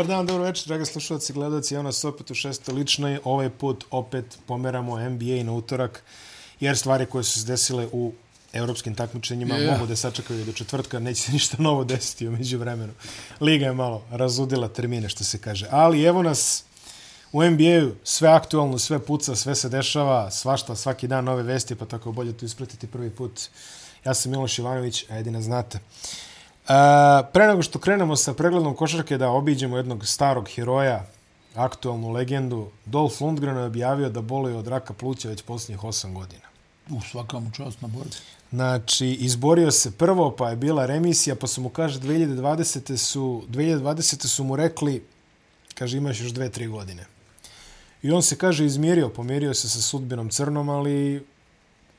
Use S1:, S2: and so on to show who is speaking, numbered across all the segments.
S1: Dobar dan, dobro večer, draga slušalci i gledalci. Evo nas opet u šestoj ličnoj. Ovaj put opet pomeramo NBA na utorak, jer stvari koje su se desile u evropskim takmičenjima yeah. mogu da sačekaju do četvrtka, neće se ništa novo desiti umeđu vremenu. Liga je malo razudila termine, što se kaže. Ali evo nas u NBA-u, sve aktualno, sve puca, sve se dešava, svašta, svaki dan nove vesti, pa tako bolje tu ispratiti prvi put. Ja sam Miloš Ivanović, a jedina znate. Uh, pre nego što krenemo sa pregledom košarke da obiđemo jednog starog heroja, aktualnu legendu, Dolph Lundgren je objavio da boluje od raka pluća već posljednjih 8 godina.
S2: U svakom čast na borbi.
S1: Znači, izborio se prvo, pa je bila remisija, pa su mu, kaže, 2020. su, 2020. su mu rekli, kaže, imaš još dve, tri godine. I on se, kaže, izmirio, pomirio se sa sudbinom crnom, ali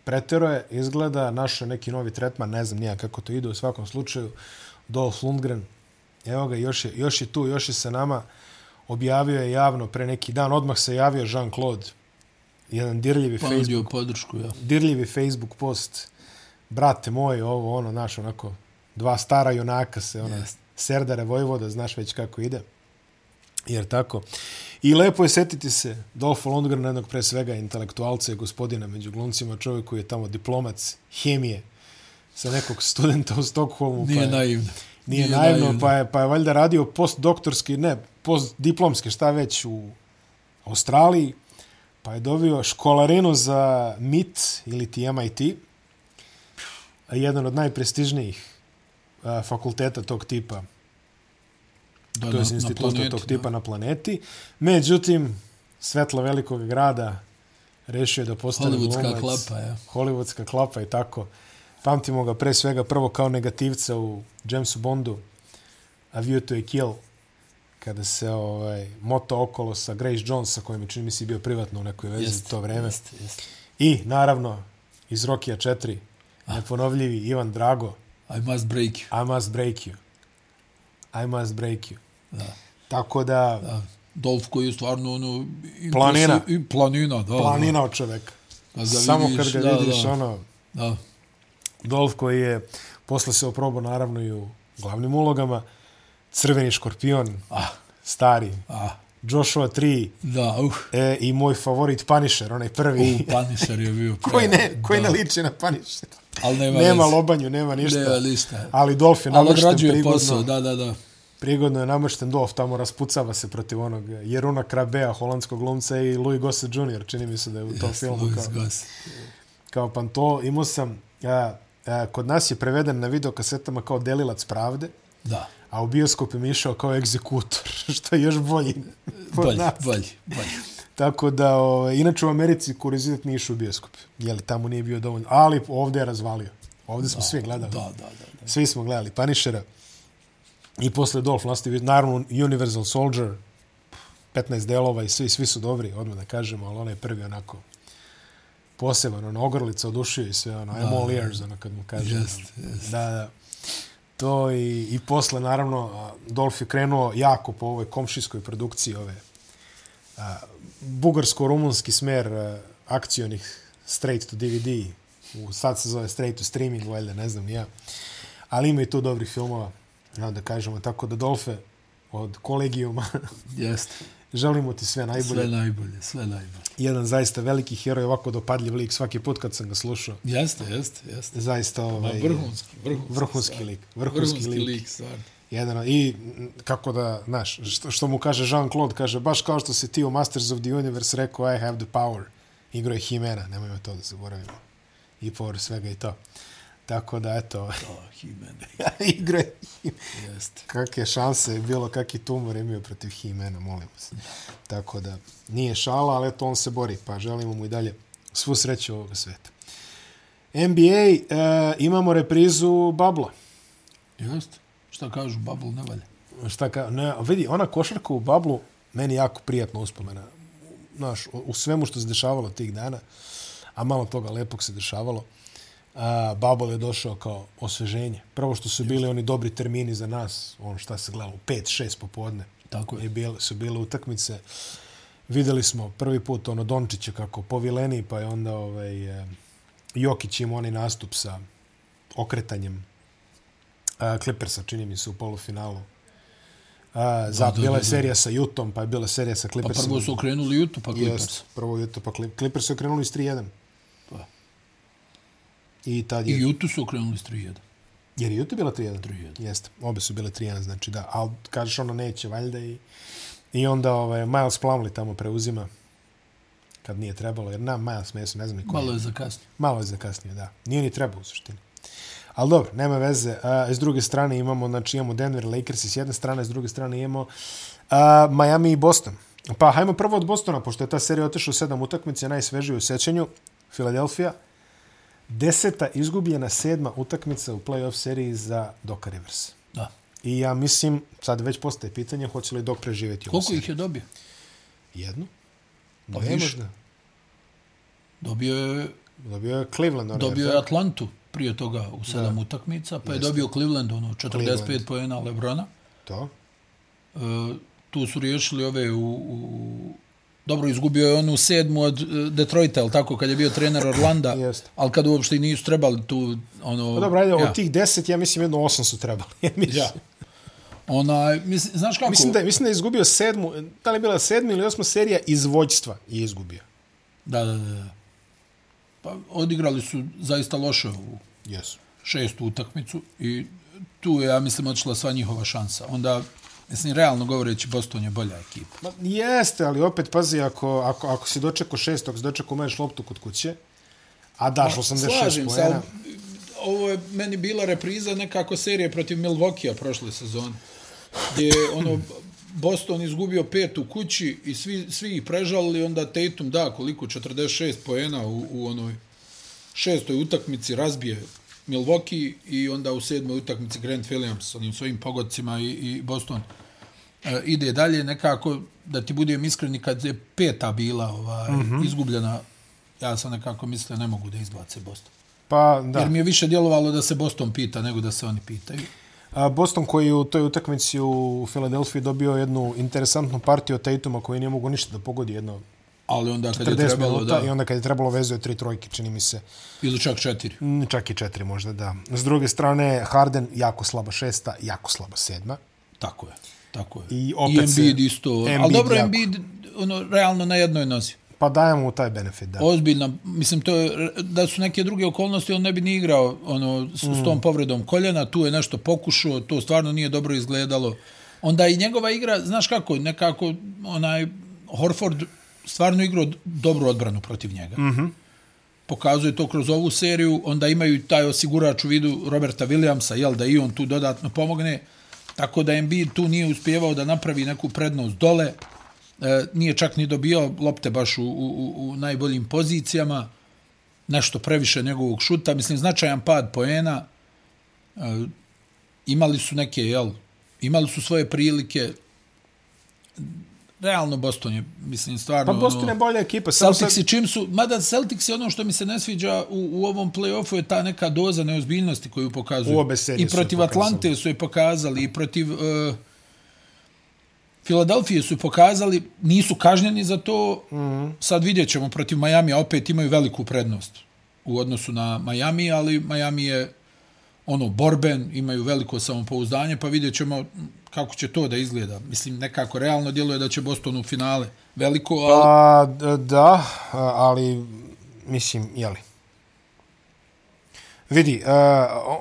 S1: pretero je, izgleda, našao neki novi tretman, ne znam nija kako to ide u svakom slučaju, Dolph Lundgren, evo ga, još je, još je tu, još je sa nama, objavio je javno pre neki dan, odmah se javio Jean-Claude, jedan dirljivi
S2: pa
S1: Facebook,
S2: podršku, ja.
S1: dirljivi Facebook post, brate moj, ovo, ono, naš, onako, dva stara junaka se, ono, yes. Serdare Vojvoda, znaš već kako ide. Jer tako. I lepo je setiti se Dolfa Lundgrena, jednog pre svega intelektualca i gospodina među glumcima, čovjek koji je tamo diplomac hemije sa nekog studenta u Stokholmu.
S2: Nije
S1: pa je,
S2: naivno.
S1: Nije, nije naivno, naivno, pa je, pa je valjda radio postdoktorski, ne, postdiplomski, šta već u Australiji, pa je dobio školarinu za MIT ili ti MIT, jedan od najprestižnijih fakulteta tog tipa da, to je institut tog tipa da. na planeti. Međutim, svetla velikog grada rešio da postane
S2: Hollywoodska
S1: glumac.
S2: klapa, ja.
S1: Hollywoodska klapa i tako. Pamtimo ga pre svega prvo kao negativca u Jamesu Bondu, A View to a Kill, kada se ovaj, moto okolo sa Grace Jones, sa kojim je čini mi si bio privatno u nekoj vezi jest, to vreme. Jest, jest. I, naravno, iz Rokija 4, ah. neponovljivi Ivan Drago.
S2: I must break you.
S1: I must break you. I must break you. Da. Tako da... da.
S2: Dolf koji je stvarno ono...
S1: Planina.
S2: I planina, da.
S1: Planina da. od čoveka. Da Samo kad ga da, vidiš, da. ono... Da. Dolf koji je posle se oprobao naravno i u glavnim ulogama. Crveni škorpion. Ah. Stari. Ah. Joshua 3.
S2: Da, uh.
S1: E, I moj favorit Punisher, onaj prvi.
S2: Uh, Punisher je bio.
S1: koji ne, koji da. ne liči na Punisher.
S2: Ali nema,
S1: nema lobanju, nema ništa.
S2: Nema ništa.
S1: Ali Dolph je namršten prigodno.
S2: Posao, da, da, da.
S1: Prigodno je namršten Dolph, tamo raspucava se protiv onog Jeruna Krabea, holandskog glumca i Louis Gossett Jr. Čini mi se da je u tom yes, filmu.
S2: Louis
S1: kao,
S2: Gossett.
S1: Kao pan to, imao sam, a, a, kod nas je preveden na videokasetama kao Delilac pravde.
S2: Da.
S1: A u bioskopu mi išao kao egzekutor, što je još bolji.
S2: Bolji, bolji, bolji.
S1: Tako da, o, ovaj, inače u Americi kurizitet nije išao u bioskop. Jeli, tamo nije bio dovoljno. Ali ovdje je razvalio. Ovdje smo
S2: da,
S1: svi gledali.
S2: Da, da, da, da.
S1: Svi smo gledali Punishera. I posle Dolph Lundgren, naravno Universal Soldier, 15 delova i svi, svi su dobri, odmah da kažemo, ali on je prvi onako poseban, ono, ogrlica odušio i sve, ono, I'm all ears, ono, kad mu kaže.
S2: Jest, jest.
S1: Da, da. To i, i posle, naravno, Dolf je krenuo jako po ovoj komšijskoj produkciji ove bugarsko-rumunski smer akcionih straight to DVD, u, sad se zove straight to streaming, valjda, ne znam ja. Ali ima i tu dobrih filmova, ja, da kažemo, tako da Dolfe od kolegijuma
S2: Jeste
S1: želimo ti sve najbolje.
S2: Sve najbolje, sve najbolje.
S1: Jedan zaista veliki heroj, ovako dopadljiv lik svaki put kad sam ga slušao.
S2: Jeste, jeste, jeste.
S1: Zaista ovaj,
S2: vrhunski, vrhunski,
S1: vrhunski lik. Vrhunski, vrhunski lik,
S2: lik stvarno
S1: jedan i kako da, znaš, što, što mu kaže Jean-Claude, kaže, baš kao što si ti u Masters of the Universe rekao, I have the power. Igro je Himena, nemojmo to da zaboravimo. I power svega i to. Tako da, eto.
S2: Oh, Himena.
S1: Igro je Jeste. Kakve šanse je bilo, kakvi tumor je imao protiv Himena, molim se. Tako da, nije šala, ali eto, on se bori, pa želimo mu i dalje svu sreću ovoga sveta. NBA, e, imamo reprizu Babla.
S2: Jeste. Šta kažu, Bubble ne valja?
S1: Šta ka, ne, vidi, ona košarka u Bubble meni jako prijatno uspomena. Znaš, u svemu što se dešavalo tih dana, a malo toga lepog se dešavalo, a, Bubble je došao kao osveženje. Prvo što su bili oni dobri termini za nas, ono šta se gledalo, 5-6 popodne.
S2: Tako je.
S1: I bile, su bile utakmice. Videli smo prvi put ono Dončića kako povileni, pa je onda ovaj, Jokić imao onaj nastup sa okretanjem Clippersa, čini mi se, u polufinalu A, za,
S2: da,
S1: bila je
S2: da, da.
S1: serija sa Jutom, pa je bila serija sa
S2: Pa
S1: Clippersima.
S2: prvo su okrenuli YouTube, pa Clippers.
S1: Jest, prvo Juto, pa Clip- Clippers su okrenuli s 3-1. I tad
S2: I
S1: je...
S2: YouTube su okrenuli s 3-1.
S1: Jer je Juto bila 3-1?
S2: 3:1.
S1: Jeste, obe su bile 3-1, znači da. Ali kažeš ono neće, valjda i... I onda ovaj, Miles Plumlee tamo preuzima kad nije trebalo, jer na Miles Mason, ne znam ni ko je.
S2: Malo je zakasnio.
S1: Malo je zakasnio, da. Nije ni trebao u suštini. Ali dobro, nema veze. A, s druge strane imamo, znači imamo Denver, Lakers s jedne strane, s druge strane imamo a, Miami i Boston. Pa hajmo prvo od Bostona, pošto je ta serija otišla u sedam utakmice, najsvežije u sećanju. Philadelphia, deseta izgubljena sedma utakmica u playoff seriji za Doka Rivers.
S2: Da.
S1: I ja mislim, sad već postaje pitanje, hoće li Dok preživjeti ovu
S2: Koliko
S1: seriju?
S2: ih je dobio?
S1: Jednu?
S2: Pa
S1: Dve
S2: više.
S1: možda.
S2: Dobio je,
S1: Dobio je Cleveland. onaj,
S2: dobio je? Atlantu prije toga u sedam utakmica, pa je dobio Cleveland, ono, 45
S1: Cleveland.
S2: pojena Lebrona.
S1: To.
S2: E, tu su riješili ove u, u Dobro, izgubio je onu sedmu od e, Detroita, ali tako, kad je bio trener Orlanda, ali kad uopšte i nisu trebali tu, ono...
S1: Pa dobro, ajde,
S2: ja.
S1: od tih deset, ja mislim jedno osam su trebali. Ja mislim,
S2: Ja. Onaj, mislim, znaš kako?
S1: mislim, da, je- mislim da je izgubio sedmu, da li je bila sedma ili osma serija iz vođstva je izgubio.
S2: Da, da, da. Pa odigrali su zaista loše ovu
S1: Jesu.
S2: šestu utakmicu i tu je, ja mislim, odšla sva njihova šansa. Onda, mislim, realno govoreći, Boston je bolja ekipa.
S1: Ma, jeste, ali opet, pazi, ako, ako, ako si dočekao šest, ako si dočekao umeš loptu kod kuće, a daš 86
S2: Slažem se,
S1: pojena,
S2: ali ovo je meni bila repriza nekako serije protiv Milwaukee-a prošle sezone. Gdje je ono, Boston izgubio pet u kući i svi, svi ih prežalili, onda Tatum da koliko, 46 poena u, u onoj šestoj utakmici razbije Milwaukee i onda u sedmoj utakmici Grant Williams s onim svojim pogodcima i, i Boston e, ide dalje nekako, da ti budem iskreni, kad je peta bila ovaj, mm -hmm. izgubljena, ja sam nekako mislio ne mogu da izbace Boston.
S1: pa da.
S2: Jer mi je više djelovalo da se Boston pita nego da se oni pitaju.
S1: A Boston koji u toj utakmici u Filadelfiji dobio jednu interesantnu partiju od Tatuma koji nije mogu ništa da pogodi jedno
S2: Ali onda kad je
S1: 40
S2: trebalo
S1: minuta
S2: da...
S1: i onda kad je trebalo vezuje tri trojke, čini mi se.
S2: Ili čak četiri.
S1: Mm, Čak i četiri možda, da. S druge strane, Harden jako slaba šesta, jako slaba sedma.
S2: Tako je. Tako je.
S1: I
S2: I
S1: opet se-
S2: Embiid isto.
S1: Embiid
S2: Ali dobro,
S1: jako.
S2: Embiid ono, realno na jednoj nozi.
S1: Pa dajemo mu taj benefit, da.
S2: Ozbiljno, mislim, to je, da su neke druge okolnosti, on ne bi ni igrao ono, s, s tom povredom koljena, tu je nešto pokušao, to stvarno nije dobro izgledalo. Onda i njegova igra, znaš kako, nekako, onaj, Horford stvarno igrao dobru odbranu protiv njega. Mm -hmm. Pokazuje to kroz ovu seriju, onda imaju taj osigurač u vidu Roberta Williamsa, jel, da i on tu dodatno pomogne, tako da Embiid tu nije uspjevao da napravi neku prednost dole, e, nije čak ni dobio lopte baš u, u, u- najboljim pozicijama, nešto previše njegovog šuta, mislim značajan pad poena, e, imali su neke, jel, imali su svoje prilike, realno Boston je, mislim, stvarno...
S1: Pa Boston je bolja ekipa. samo sad-
S2: čim su, mada Celticsi ono što mi se ne sviđa u, u ovom play-offu je ta neka doza neozbiljnosti koju pokazuju.
S1: U obe
S2: I
S1: su je
S2: protiv
S1: pokazali.
S2: Atlante su je pokazali, i protiv uh, Filadelfije su pokazali, nisu kažnjeni za to, mm. -hmm. sad vidjet ćemo protiv Majamija, opet imaju veliku prednost u odnosu na Miami, ali Miami je ono borben, imaju veliko samopouzdanje, pa vidjet ćemo kako će to da izgleda. Mislim, nekako realno djeluje da će Boston u finale veliko, ali...
S1: Pa, da, ali, mislim, jeli. Vidi, uh,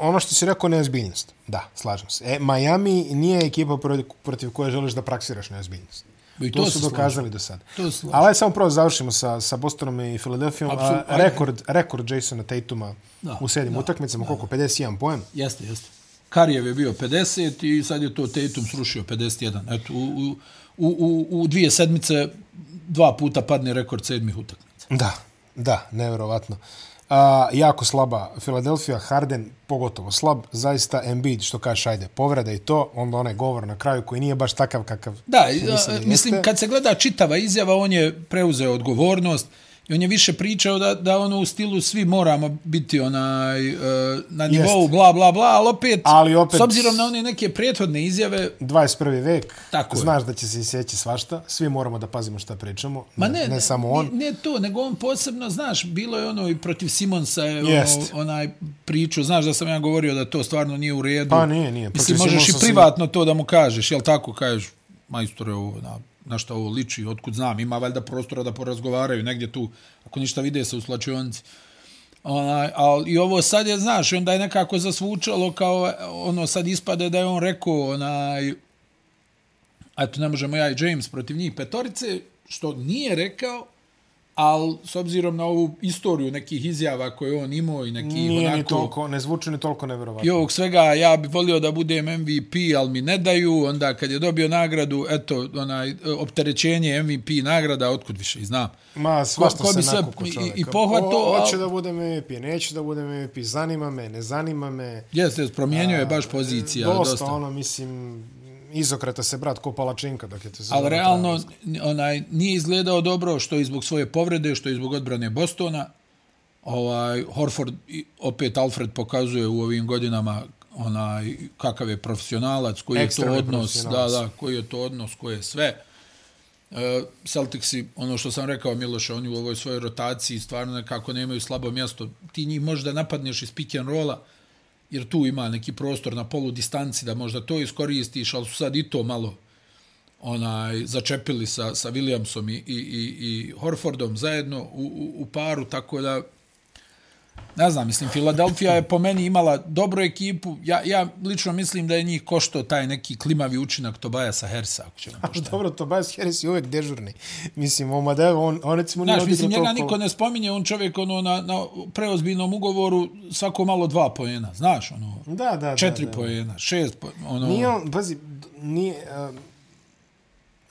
S1: ono što si rekao, neozbiljnost. Da, slažem se. E, Miami nije ekipa protiv koje želiš da praksiraš neozbiljnost.
S2: I
S1: To,
S2: to
S1: su dokazali do sada. Ali ajde samo prvo završimo sa, sa Bostonom i Filadelfijom. A, rekord, rekord Jasona Tatuma
S2: Da,
S1: u sedmim
S2: da,
S1: utakmicama, koliko? 51 poen?
S2: Jeste, jeste. Karijev je bio 50 i sad je to Tatum srušio 51. Eto, u, u, u, u, dvije sedmice dva puta padne rekord sedmih utakmica.
S1: Da, da, nevjerovatno. A, jako slaba Filadelfija, Harden pogotovo slab, zaista Embiid, što kažeš, ajde, povreda i to, onda onaj govor na kraju koji nije baš takav kakav
S2: Da, a,
S1: da
S2: mislim, kad se gleda čitava izjava, on je preuzeo odgovornost I on je više pričao da, da ono u stilu svi moramo biti onaj, uh, na nivou
S1: Jest.
S2: bla bla bla, ali opet,
S1: Ali opet-
S2: s obzirom na one neke prethodne izjave,
S1: 21. vek,
S2: Tako je.
S1: znaš da će se iseći svašta, svi moramo da pazimo šta pričamo,
S2: Ma
S1: ne,
S2: ne,
S1: ne samo on.
S2: Ne, ne to, nego on posebno, znaš, bilo je ono i protiv Simonsa je ono,
S1: Jest.
S2: onaj priču, znaš da sam ja govorio da to stvarno nije u redu.
S1: Pa nije, nije.
S2: Mislim, možeš i
S1: Simonsa sam-
S2: privatno to da mu kažeš, jel tako kažeš, majstore, ovo, na, na šta ovo liči, otkud znam, ima valjda prostora da porazgovaraju negdje tu, ako ništa vide se u slačionici. Onaj, ali i ovo sad je, znaš, i onda je nekako zasvučalo kao, ono, sad ispade da je on rekao, onaj, eto, ne možemo ja i James protiv njih petorice, što nije rekao, ali s obzirom na ovu istoriju nekih izjava koje on imao i nekih
S1: Nije
S2: onako...
S1: ni toliko, ne zvuči ni toliko neverovatno.
S2: I ovog svega, ja bi volio da budem MVP, ali mi ne daju. Onda kad je dobio nagradu, eto, onaj, opterećenje MVP nagrada, otkud više i znam.
S1: Ma, svašta
S2: Ko- ko
S1: se nakupo
S2: i-
S1: čovjeka.
S2: i pohvato,
S1: Ho- Hoće
S2: al-
S1: da budem MVP, neću da budem MVP, zanima me, ne zanima me.
S2: Jeste, promijenio je baš pozicija.
S1: Dosta,
S2: dosta.
S1: ono, mislim, izokreta se brat ko palačinka dok je to se
S2: Ali realno onaj nije izgledao dobro što i zbog svoje povrede, što i zbog odbrane Bostona. Ovaj Horford opet Alfred pokazuje u ovim godinama onaj kakav je profesionalac, koji je to odnos, da, da, koji je to odnos, koje je sve. E, Celticsi, ono što sam rekao Miloša, oni u ovoj svojoj rotaciji stvarno nekako nemaju slabo mjesto. Ti njih možda napadneš iz pick and rolla, jer tu ima neki prostor na polu distanci da možda to iskoristiš, ali su sad i to malo onaj začepili sa, sa Williamsom i, i, i, i Horfordom zajedno u, u, u paru, tako da ne znam, mislim, Filadelfija je po meni imala dobru ekipu. Ja, ja lično mislim da je njih košto taj neki klimavi učinak Tobajasa Hersa, ako ćemo pošteno.
S1: Dobro, Tobias Harris je uvek dežurni. Mislim, Omadev, on, on recimo nije
S2: Znaš, mislim, njega niko ne spominje, on čovjek ono, na, na preozbiljnom ugovoru svako malo dva pojena, znaš, ono,
S1: Da, da,
S2: četiri
S1: da, da.
S2: pojena, šest po, ono...
S1: Nije on, pazi, nije, um,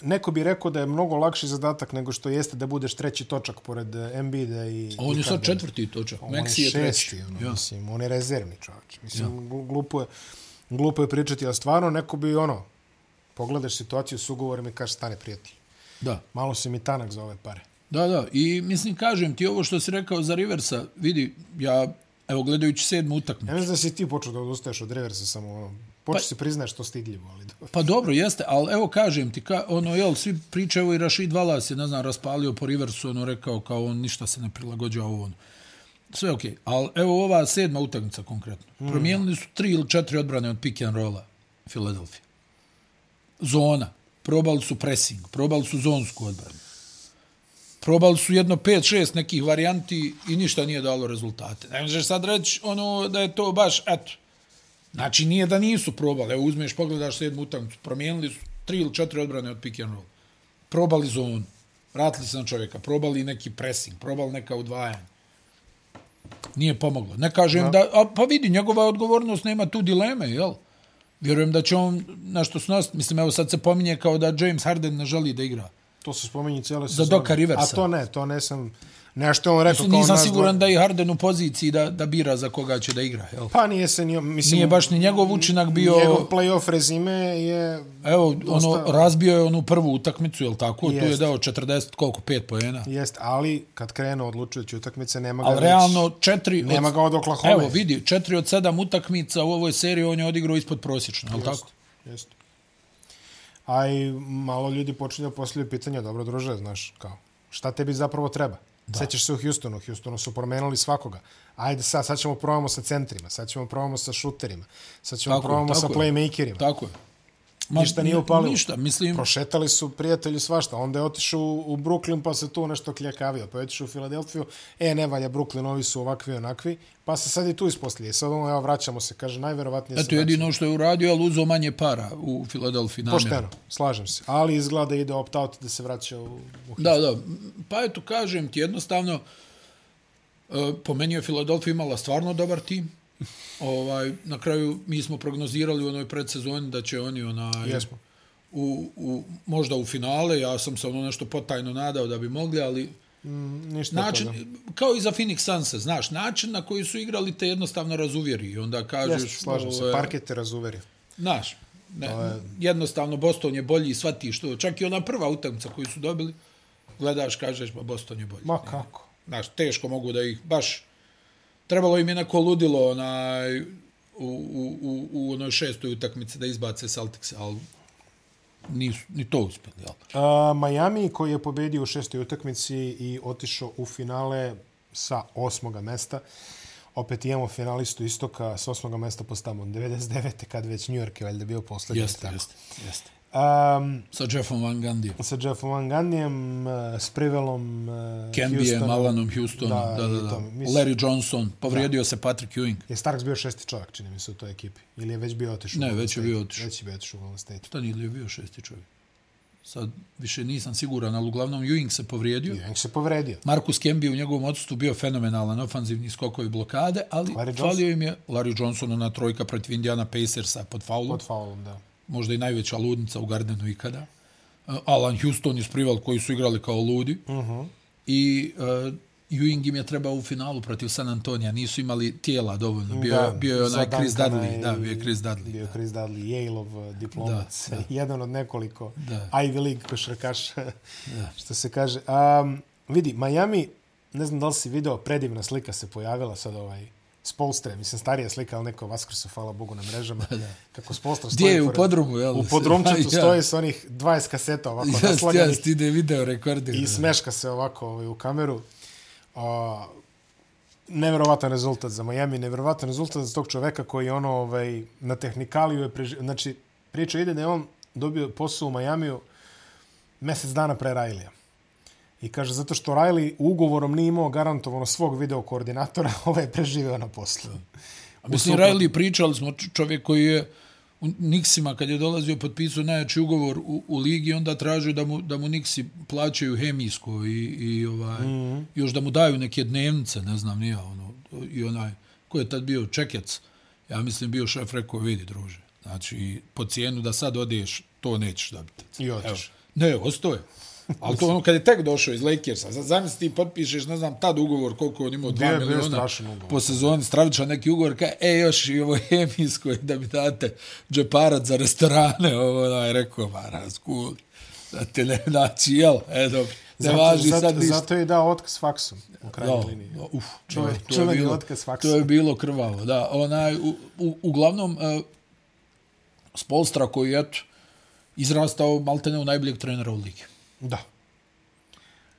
S1: neko bi rekao da je mnogo lakši zadatak nego što jeste da budeš treći točak pored uh, Embiida i
S2: A on je sad četvrti točak,
S1: On
S2: Maxi je treći.
S1: šesti, ono,
S2: Ja.
S1: mislim, on je rezervni čovječ. Mislim, ja. glupo, je, glupo je pričati, a stvarno neko bi, ono, pogledaš situaciju s ugovorima i kažeš, stane prijatelj.
S2: Da.
S1: Malo si mi tanak za ove pare.
S2: Da, da. I mislim, kažem ti ovo što si rekao za Riversa, vidi, ja, evo, gledajući sedmu utakmicu.
S1: Ja mislim da si ti počeo da odustaješ od reversa samo, ono, počeo
S2: Pa-
S1: si priznaješ to stidljivo, ali dobro.
S2: Pa dobro, jeste, ali evo kažem ti, ka, ono, jel, svi pričaju, i Rashid Wallace je, ne znam, raspalio po Riversu, ono, rekao kao on ništa se ne prilagođa ovo, ono. Sve okej, okay. ali evo ova sedma utakmica konkretno. Mm. Promijenili su tri ili četiri odbrane od pick and rolla Philadelphia. Zona. Probali su pressing, probali su zonsku odbranu. Probali su jedno 5-6 nekih varijanti i ništa nije dalo rezultate. Ne možeš sad reći ono da je to baš, eto, Znači nije da nisu probali. Evo uzmeš, pogledaš sedmu utakmicu, promijenili su tri ili četiri odbrane od pick and roll. Probali zonu, vratili se na čovjeka, probali neki pressing, probali neka udvajanja. Nije pomoglo. Ne kažem da, a, pa vidi, njegova odgovornost nema tu dileme, jel? Vjerujem da će on nešto snositi. Mislim, evo sad se pominje kao da James Harden ne želi da igra.
S1: To se spominje cijele
S2: Za
S1: sezone.
S2: Doka Riversa.
S1: A to ne, to ne sam... Nešto on rekao
S2: Mislim,
S1: kao
S2: nisam
S1: nas
S2: siguran
S1: dvoje-
S2: da je Harden u poziciji da, da bira za koga će da igra. Jel?
S1: Pa nije se ni... Mislim,
S2: Nije baš ni njegov učinak bio...
S1: Njegov playoff rezime je...
S2: Evo,
S1: Dosta-
S2: ono, razbio je onu prvu utakmicu, je li tako? Tu je
S1: Jest.
S2: dao 40, koliko, 5 pojena.
S1: Jest, ali kad krenu odlučujući utakmice, nema ga
S2: Ali
S1: već-
S2: realno, četiri...
S1: Nema ga od Oklahoma.
S2: Evo, vidi, četiri od sedam utakmica u ovoj seriji on je odigrao ispod prosječno, je li tako?
S1: Jeste. A i malo ljudi počinju poslije pitanja, dobro druže, znaš, kao, šta tebi zapravo treba? Da. Sećaš se u Houstonu, u Houstonu su promenili svakoga. Ajde sad, sad ćemo probamo sa centrima, sad ćemo probamo sa šuterima, sad ćemo
S2: Tako je,
S1: probamo sa
S2: tako je.
S1: playmakerima.
S2: Tako je.
S1: Ništa nije upalilo.
S2: Ništa, mislim,
S1: Prošetali su prijatelji svašta. Onda je otišao u, u Brooklyn pa se tu nešto kljakavio. Pa je otišao u Filadelfiju. E, ne valja Brooklyn, ovi su ovakvi onakvi. Pa se sad i tu isposlije. Sad ono, evo, vraćamo se. Kaže, najverovatnije se
S2: eto jedino što je uradio, ali uzeo manje para u Filadelfiji. namjerno.
S1: Pošteno, slažem se. Ali izgleda da ide opt-out da se vraća u, u
S2: Da, da. Pa eto, kažem ti, jednostavno, e, po meni je Filadelfija imala stvarno dobar tim. Ovaj, na kraju mi smo prognozirali u onoj predsezoni da će oni onaj,
S1: Jesmo.
S2: u, u, možda u finale, ja sam se ono nešto potajno nadao da bi mogli, ali
S1: Mm, ništa
S2: način,
S1: toga.
S2: kao i za Phoenix Suns, znaš, način na koji su igrali te jednostavno razuvjeri i onda kažeš...
S1: Jeste, slažem se.
S2: ovo je-
S1: Parket te razuverio.
S2: Znaš, ne, jednostavno Boston je bolji i shvatiš to. Čak i ona prva utakmica koju su dobili, gledaš, kažeš, pa Boston je bolji.
S1: Ma kako?
S2: Znaš, teško mogu da ih baš... Trebalo im je neko ludilo onaj, u, u, u, u onoj šestoj utakmici da izbace Celtics, ali nisu ni to uspjeli. Jel?
S1: A, Miami koji je pobedio u šestoj utakmici i otišao u finale sa osmoga mesta. Opet imamo finalistu istoka s osmoga mesta po stamom 99. kad već New York je valjda bio poslednji.
S2: Jeste, jeste, jeste.
S1: Um,
S2: Sa Jeffom Van Gundy.
S1: sa Jeffom Van Gundyjem, uh, s Privelom, uh,
S2: Kembijem,
S1: Houstonom.
S2: Alanom Houstonom, da, da, da. da.
S1: Mislim,
S2: Larry Johnson, povrijedio se Patrick Ewing.
S1: Je Starks bio šesti čovjek, čini mi se, u toj ekipi? Ili je već bio otišao?
S2: Ne, već je bio otišao.
S1: Već je bio otišao u Golden State.
S2: Šta nije li je bio šesti čovjek? Sad više nisam siguran, ali uglavnom Ewing se povrijedio.
S1: On se povredio.
S2: Marcus Kemby u njegovom odsustu bio fenomenalan ofanzivni skokovi blokade, ali falio im je Larry Johnson na trojka protiv Indiana Pacersa pod faulom.
S1: Pod faulom, da.
S2: Možda i najveća ludnica u Gardenu ikada. Uh, Alan Houston i Sprival koji su igrali kao ludi. Uh. -huh. I uh, Ewing im je trebao u finalu protiv San Antonija. Nisu imali tijela dovoljno. Bio,
S1: Da,
S2: bio je onaj Chris Dudley. Da, bio je Chris Dudley.
S1: Bio je Chris Dudley, Yale-ov uh, diplomac.
S2: Da, da.
S1: Jedan od nekoliko
S2: Da.
S1: Ivy League košarkaša, što se kaže. Um, vidi, Miami, ne znam da li si video, predivna slika se pojavila sad ovaj, Spolstre, mislim starija slika, ali neko Vaskrsu, hvala Bogu na mrežama. Kako Spolstra
S2: Gdje je, u podrumu, jel?
S1: U podrumčetu
S2: Ja.
S1: stoji s onih 20 kaseta ovako
S2: Jest,
S1: naslaganih
S2: jest, ide video rekording.
S1: i smeška se ovako ovaj, u kameru. A, neverovatan rezultat za Miami, neverovatan rezultat za tog čoveka koji ono ovaj, na tehnikaliju je preži... Znači, priča ide da je on dobio posao u Majamiju mjesec dana pre Rajlija. I kaže, zato što Riley ugovorom nije imao garantovano svog video koordinatora, ovaj je preživeo na poslu.
S2: A mislim, Riley pričali smo čovjek koji je u Nixima kad je dolazio potpisao najjači ugovor u, u ligi, onda tražio da mu, da mu Nixi plaćaju hemijsko i, i ovaj, mm -hmm. još da mu daju neke dnevnice, ne znam, nije ono, i onaj, ko je tad bio Čekec, ja mislim bio šef rekao, vidi druže, znači, po cijenu da sad odeš, to nećeš dobiti.
S1: I otiš.
S2: Ne, ostoje. Ali to ono kad je tek došao iz Lakersa, sad zamisli ti potpišeš, ne znam, tad ugovor koliko on imao, 2
S1: Bio je bio
S2: miliona po sezoni, stravičan neki ugovor, kaj, e, još i ovo hemijsko, da mi date džeparac za restorane, ovo, da je rekao, ma, razkul, da te ne naći, jel, e, dobro, ne
S1: Zato,
S2: važi
S1: zato,
S2: sad ništa.
S1: zato je dao otkaz faksom u krajnjoj
S2: Da,
S1: liniji.
S2: uf, da, to je bilo,
S1: otkaz faksa.
S2: To je bilo krvavo, da. Onaj, u, u, uglavnom, uh, Spolstra koji je, eto, izrastao maltene u najboljeg trenera u ligi.
S1: Da.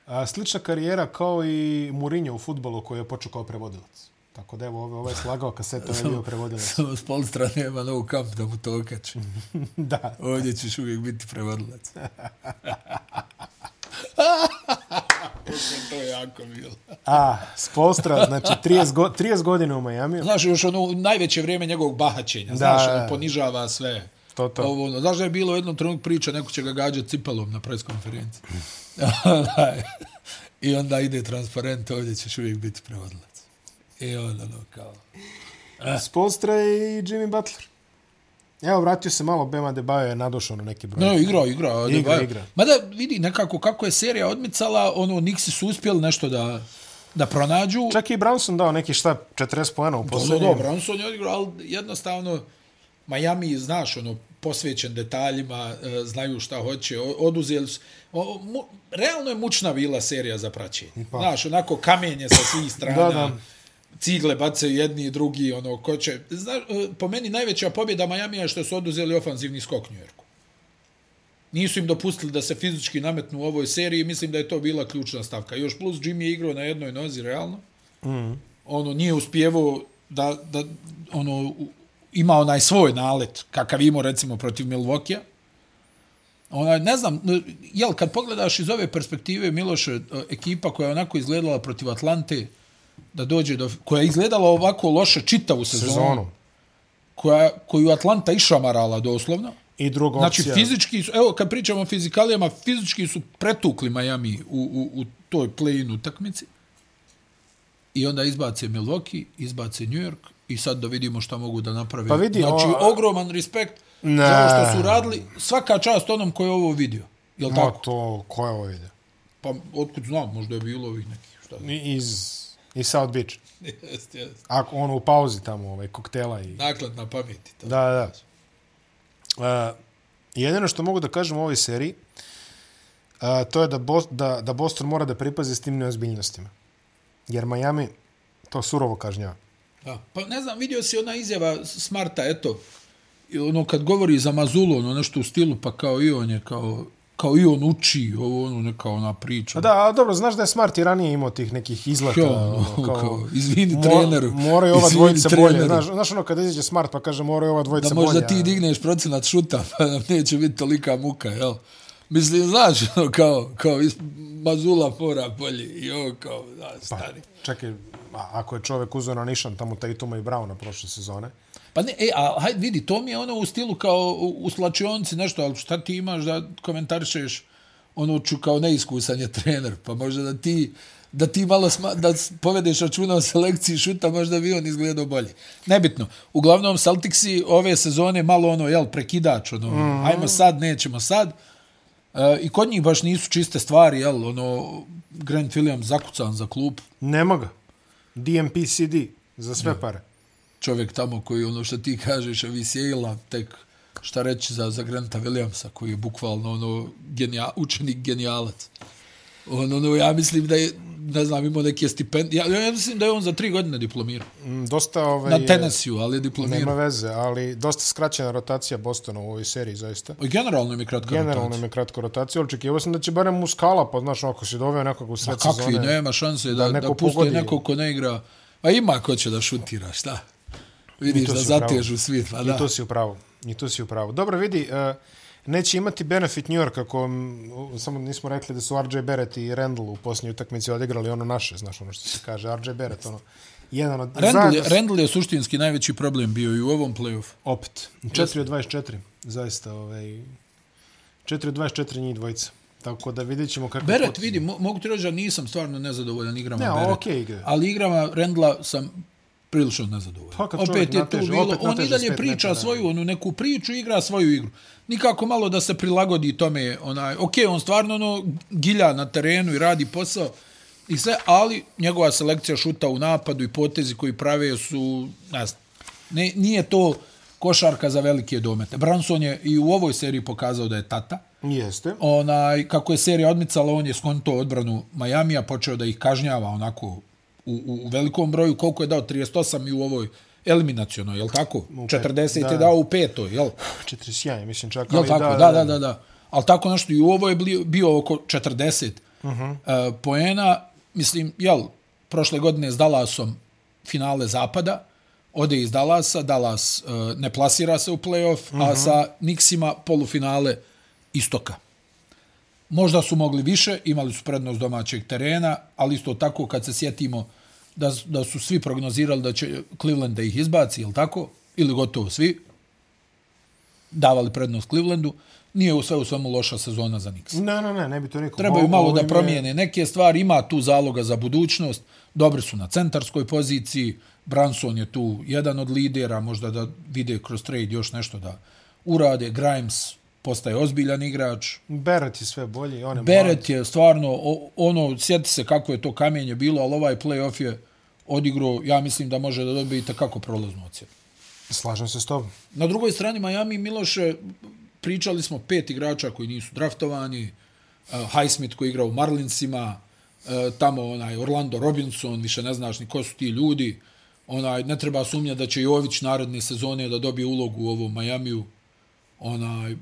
S1: A, slična karijera kao i Mourinho u futbolu koji je počeo kao prevodilac. Tako da evo, ovaj, ovaj slagao kaseta, ovaj je bio prevodilac.
S2: Samo Spolstra nema no kamp da mu to okače.
S1: da.
S2: Ovdje ćeš uvijek biti prevodilac. to je jako bilo.
S1: A, Spolstra, znači 30, go, 30 godina u Majamiju.
S2: Znaš, još ono najveće vrijeme njegovog bahaćenja. Znaš, ono ponižava sve.
S1: To, to.
S2: Ovo, ono, znaš da je bilo u jednom trenutku priča, neko će ga gađati cipelom na preskonferenciji. I onda ide transparent, ovdje ćeš uvijek biti prevodilac. I onda, ono, kao...
S1: Spolstra i Jimmy Butler. Evo, vratio se malo, Bema Debajo je nadošao na neki broj.
S2: No, igra, igra.
S1: Igra,
S2: da,
S1: igra.
S2: Mada vidi nekako kako je serija odmicala, ono, Nixi su uspjeli nešto da, da pronađu.
S1: Čak i Brownson dao neki šta, 40 pojena u
S2: Dobro,
S1: posljednjem.
S2: dobro, Bronson je odigrao, ali jednostavno Miami, znaš, ono, posvećen detaljima, e, znaju šta hoće, oduzeli su. O, mu, realno je mučna bila serija za praćenje.
S1: Pa.
S2: Znaš, onako kamenje sa svih strana,
S1: Da, da.
S2: cigle bacaju jedni i drugi, ono, ko će... Znaš, e, po meni najveća pobjeda Majamija je što su oduzeli ofanzivni skok New Yorku. Nisu im dopustili da se fizički nametnu u ovoj seriji, mislim da je to bila ključna stavka. Još plus Jimmy je igrao na jednoj nozi, realno. Mm. Ono, nije uspjevao da, da ono, ima onaj svoj nalet, kakav imao recimo protiv Milvokija. Onaj, ne znam, jel, kad pogledaš iz ove perspektive, Miloše, e, ekipa koja je onako izgledala protiv Atlante, da dođe do, koja je izgledala ovako loše čitavu sezonu,
S1: Sezonu.
S2: koja, koju Atlanta išamarala doslovno,
S1: I druga
S2: Znači,
S1: opcija.
S2: fizički su, evo, kad pričamo o fizikalijama, fizički su pretukli Miami u, u, u toj play-in utakmici. I onda izbace Milwaukee, izbace New York i sad da vidimo šta mogu da naprave.
S1: Pa vidi,
S2: znači,
S1: o-
S2: ogroman respekt
S1: Ne.
S2: za ovo što su radili. Svaka čast onom ko je ovo vidio. Jel
S1: Ma
S2: tako?
S1: to, ko je ovo vidio?
S2: Pa, otkud znam, možda je bilo ovih nekih. Šta znam.
S1: Iz, iz South Beach.
S2: Jest, jest.
S1: Ako ono u pauzi tamo, ovaj, koktela i...
S2: Naklad na pameti. To.
S1: Da, da. Uh, jedino što mogu da kažem u ovoj seriji, uh, to je da, Bos, da, da Boston mora da pripazi s tim neozbiljnostima. Jer Miami to surovo kažnjava.
S2: Da. Pa ne znam, vidio si ona izjava Smarta, eto, ono kad govori za Mazulu, ono nešto u stilu, pa kao i on je, kao, kao i on uči, ovo ono neka ona priča.
S1: A da, a dobro, znaš da je Smart i ranije imao tih nekih izleta.
S2: Kao,
S1: ono,
S2: kao, kao, izvini mo, treneru.
S1: Moraju ova dvojica bolje. Znaš, znaš ono kada izađe Smart pa kaže moraju ova dvojica bolje.
S2: Da možda ti digneš procenat šuta, pa nam neće biti tolika muka, jel? Mislim, znaš, ono, kao, kao is, Mazula mora bolje i ovo kao, da, pa, stari.
S1: Pa, čekaj, ako je čovek uzeo na nišan tamo Tatuma i Browna prošle sezone,
S2: Pa ne, e, a hajde vidi, to mi je ono u stilu kao u, u slačionci nešto, ali šta ti imaš da komentarišeš ono ču kao neiskusan je trener, pa možda da ti da ti malo sma, da povedeš računa o selekciji šuta, možda bi on izgledao bolje. Nebitno. Uglavnom, Celticsi ove sezone malo ono, jel, prekidač, ono, mm -hmm. ajmo sad, nećemo sad. E, I kod njih baš nisu čiste stvari, jel, ono, Grant Williams zakucan za klub.
S1: Nema ga. DMPCD za sve ne. pare.
S2: Čovjek tamo koji, ono što ti kažeš, Avisijela, tek šta reći za, za Granta Williamsa, koji je bukvalno ono, genija, učenik genijalac. Ono, ono, ja mislim da je, ne znam, imao neke stipendije. Ja, ja mislim da je on za tri godine diplomirao.
S1: Mm, dosta ovaj,
S2: Na Tennessee, ali je diplomirao.
S1: Nema veze, ali dosta skraćena rotacija Bostona u ovoj seriji, zaista.
S2: I generalno im je kratka
S1: generalno rotacija. Generalno im je kratka rotacija. Očekivao sam da će barem skala, pa znaš, ako si doveo nekog u sred
S2: Ma kakvi, sezone, nema šanse da, da, da pusti nekog ko ne igra. Pa ima ko će da šutira, šta? Vidiš da zatežu svi. Pa da.
S1: I to si upravo. I to si upravo. Dobro, vidi, uh, neće imati benefit New York ako samo nismo rekli da su RJ Barrett i Randall u posljednjoj utakmici odigrali ono naše, znaš ono što se kaže, RJ Barrett, ono, jedan od...
S2: Randall je, Randall je suštinski najveći problem bio i u ovom play-off.
S1: Opet. 4 od 24, zaista. Ovaj, 4 od 24 njih dvojica. Tako da vidjet ćemo kako...
S2: Beret, vidi, mogu ti reći da nisam stvarno nezadovoljan igrama
S1: ne,
S2: Beret.
S1: Okay,
S2: ali igrama Rendla sam prilično nezadovoljan. Pa, opet je nateže, tu bilo, on i dalje priča neče, svoju onu neku priču, igra svoju igru. Nikako malo da se prilagodi tome, onaj, ok, on stvarno ono, gilja na terenu i radi posao i sve, ali njegova selekcija šuta u napadu i potezi koji prave su, ne znam, ne, nije to košarka za velike domete. Branson je i u ovoj seriji pokazao da je tata.
S1: Jeste.
S2: Onaj, kako je serija odmicala, on je skonto odbranu Majamija, počeo da ih kažnjava onako u, u velikom broju, koliko je dao 38 i u ovoj eliminacionoj, je li tako? U 40 da. je dao u petoj, je li?
S1: 41, mislim čak.
S2: Je tako? Da, da, da. da, da. Ali tako nešto i u ovoj je bio oko 40 uh -huh. uh, poena. Mislim, jel, prošle godine s Dallasom finale zapada, ode iz Dallasa, Dallas uh, ne plasira se u playoff, uh -huh. a sa Nixima polufinale istoka. Možda su mogli više, imali su prednost domaćeg terena, ali isto tako kad se sjetimo da, da su svi prognozirali da će Cleveland da ih izbaci, ili tako? Ili gotovo svi davali prednost Clevelandu. Nije u sve u svemu loša sezona za Knicks.
S1: Ne, ne, ne, ne bi to rekao.
S2: Trebaju malo da promijene neke stvari. Ima tu zaloga za budućnost. Dobri su na centarskoj poziciji. Branson je tu jedan od lidera. Možda da vide kroz trade još nešto da urade. Grimes postaje ozbiljan igrač.
S1: Beret je sve bolji. On je
S2: Beret je stvarno, ono, sjeti se kako je to kamenje bilo, ali ovaj playoff je odigrao, ja mislim da može da dobije kako prolaznu ocjenu.
S1: Slažem se s tobom.
S2: Na drugoj strani, Miami Miloše, pričali smo pet igrača koji nisu draftovani, uh, Highsmith koji igra u Marlinsima, uh, tamo onaj Orlando Robinson, više ne znaš ni ko su ti ljudi, onaj, ne treba sumnjati da će Jović naredne sezone da dobije ulogu u ovom Majamiju, onaj,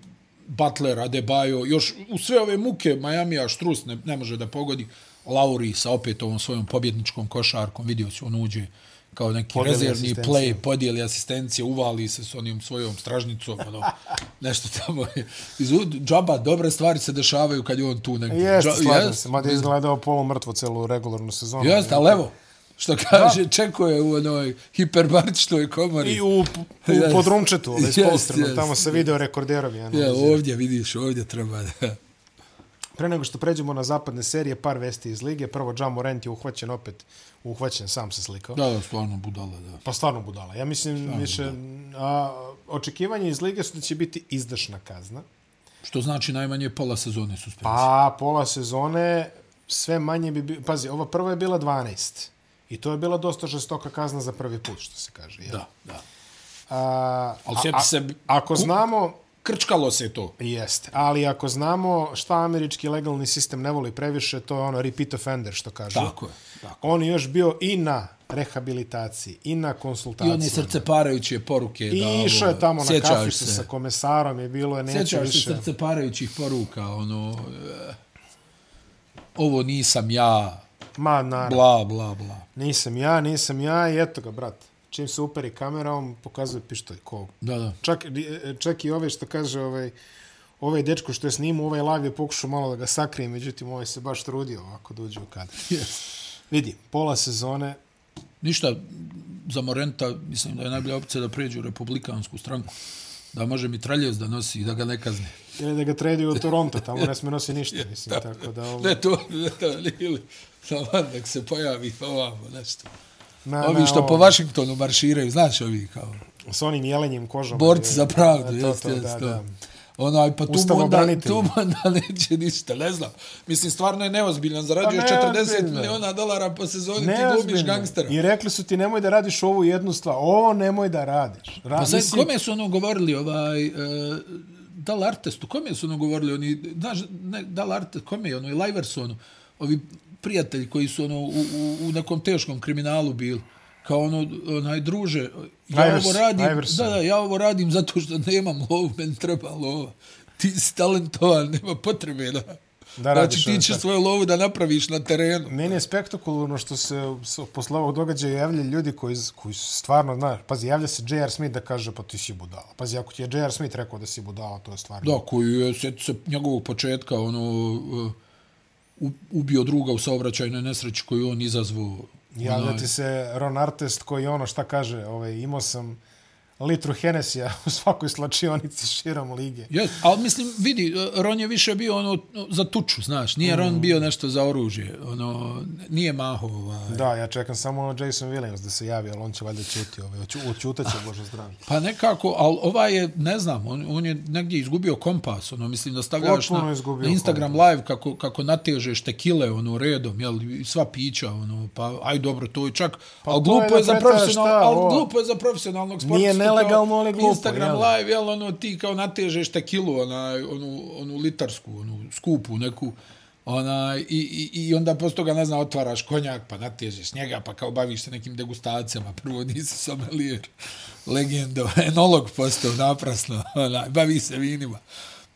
S2: Butler, Adebayo, još u sve ove muke Miami-a Štrus ne, ne može da pogodi. Lauri sa opet ovom svojom pobjedničkom košarkom, vidio se, on uđe kao neki podijeli rezervni play, podijeli asistencije, uvali se s onim svojom stražnicom, ono, nešto tamo. Iz džaba, dobre stvari se dešavaju kad je on tu negdje.
S1: Jeste, slažem se, mada je izgledao polumrtvo celu regularnu sezonu.
S2: Jeste, ali evo, što kaže, da. čekuje u onoj hiperbaričnoj komori.
S1: I u, u yes. podrumčetu, ali yes, yes, tamo se video rekorderovi.
S2: Ja, ja, ovdje vidiš, ovdje treba da...
S1: Pre nego što pređemo na zapadne serije, par vesti iz lige. Prvo, Ja Morant je uhvaćen opet, uhvaćen, sam se slikao.
S2: Da, da, stvarno budala, da.
S1: Pa stvarno budala. Ja mislim, stvarno više, a, očekivanje iz lige su da će biti izdašna kazna.
S2: Što znači najmanje pola sezone suspenzije.
S1: Pa, pola sezone, sve manje bi... Bi, pazi, ova prva je bila 12. I to je bila dosta žestoka kazna za prvi put, što se kaže. Jel?
S2: Da, da.
S1: A,
S2: Ali a, se...
S1: Ako znamo
S2: krčkalo se to.
S1: Jeste, ali ako znamo šta američki legalni sistem ne voli previše, to je ono repeat offender, što kažu.
S2: Tako je. Tako.
S1: On je još bio i na rehabilitaciji, i na konsultaciji.
S2: I one srce parajuće poruke.
S1: I
S2: da,
S1: išao je tamo na kaficu
S2: se.
S1: sa komesarom, je bilo je neće
S2: Sjećaš
S1: više.
S2: se srce parajućih poruka, ono, e, ovo nisam ja,
S1: Ma, naravno.
S2: bla, bla, bla.
S1: Nisam ja, nisam ja i eto ga, brat. Čim se uperi kamera, on pokazuje pištolj. Ko?
S2: Da, da.
S1: Čak, čak i ove što kaže ovaj, ovaj dečko što je snimao, ovaj live je pokušao malo da ga sakrije, međutim ovaj se baš trudio ovako da uđe u kadar.
S2: Yes.
S1: Vidi, pola sezone,
S2: Ništa, za Morenta mislim da je najbolja opcija da pređe u republikansku stranku. Da može mitraljez da nosi i da ga ne kazne.
S1: ili da ga traduju u Toronto, tamo ne sme nosi ništa, mislim, tako da... Ovo,
S2: Ne to, ne to, ili da nek se pojavi ovamo nešto.
S1: Na,
S2: Ovi što
S1: ovo,
S2: po Vašingtonu marširaju, znaš ovi kao
S1: S onim jelenjim kožom.
S2: borci za pravdu,
S1: to,
S2: jest,
S1: to,
S2: jest,
S1: da,
S2: to.
S1: da.
S2: Onaj, pa tu mu onda, tu mu onda neće ništa, ne znam. Mislim, stvarno je neozbiljan, zarađuješ
S1: Pa
S2: 40
S1: neozbiljno.
S2: miliona dolara po sezoni, ti glumiš
S1: Neozbiljno.
S2: gangstera.
S1: I rekli su ti nemoj da radiš ovu jednu stvar. Ovo nemoj da radiš. Ra,
S2: Pa sad, kome su ono govorili, ovaj, e, Dal Artestu, kome su ono govorili, oni, znaš, ne, Dal Artest, kome je ono, i Liversonu, ovi prijatelji koji su ono, u, u, u nekom teškom kriminalu bili, kao ono, onaj druže, ja
S1: Ivers-
S2: ovo radim,
S1: Iverson.
S2: da, da, ja ovo radim zato što nemam lovu, meni treba lova. Ti si talentovan, nema potrebe da...
S1: Da
S2: znači, ti ćeš svoju lovu da napraviš na terenu.
S1: Meni je spektakularno što se posle ovog događaja javljaju ljudi koji, koji su stvarno, znaš, pazi, javlja se J.R. Smith da kaže, pa ti si budala. Pazi, ako ti je J.R. Smith rekao da si budala, to je stvarno.
S2: Da, koji je sjeti se njegovog početka, ono, uh, ubio druga u saobraćajnoj nesreći koju on izazvao.
S1: Javlja ti se Ron Artest koji ono šta kaže, ovaj, imao sam litru Henesija u svakoj slačionici širom lige.
S2: Yes, ali mislim, vidi, Ron je više bio ono za tuču, znaš, nije mm. Ron bio nešto za oružje, ono, nije maho, ovaj.
S1: Da, ja čekam samo ono Jason Williams da se javi, ali on će valjda čuti, ovaj, oću- oćutaće, Bože zdravlje.
S2: Pa nekako, ali ovaj je, ne znam, on, on je negdje izgubio kompas, ono, mislim da stavljaš na, na Instagram live kako, kako natežeš tekile, ono, redom, jel, sva pića, ono, pa, aj dobro, to je čak, pa ali glupo
S1: je
S2: za profesional,
S1: šta,
S2: ali glupo je za profesionalnog sportistu.
S1: Nelegalno, ali glupo,
S2: Instagram
S1: jel?
S2: live, jel, ono, ti kao natežeš tekilu, onaj, onu, onu litarsku, onu skupu neku, onaj, i, i, i onda posto toga, ne znam, otvaraš konjak, pa natežeš njega, pa kao baviš se nekim degustacijama, prvo nisi sommelier, legendo, enolog postao naprasno, onaj, bavi se vinima.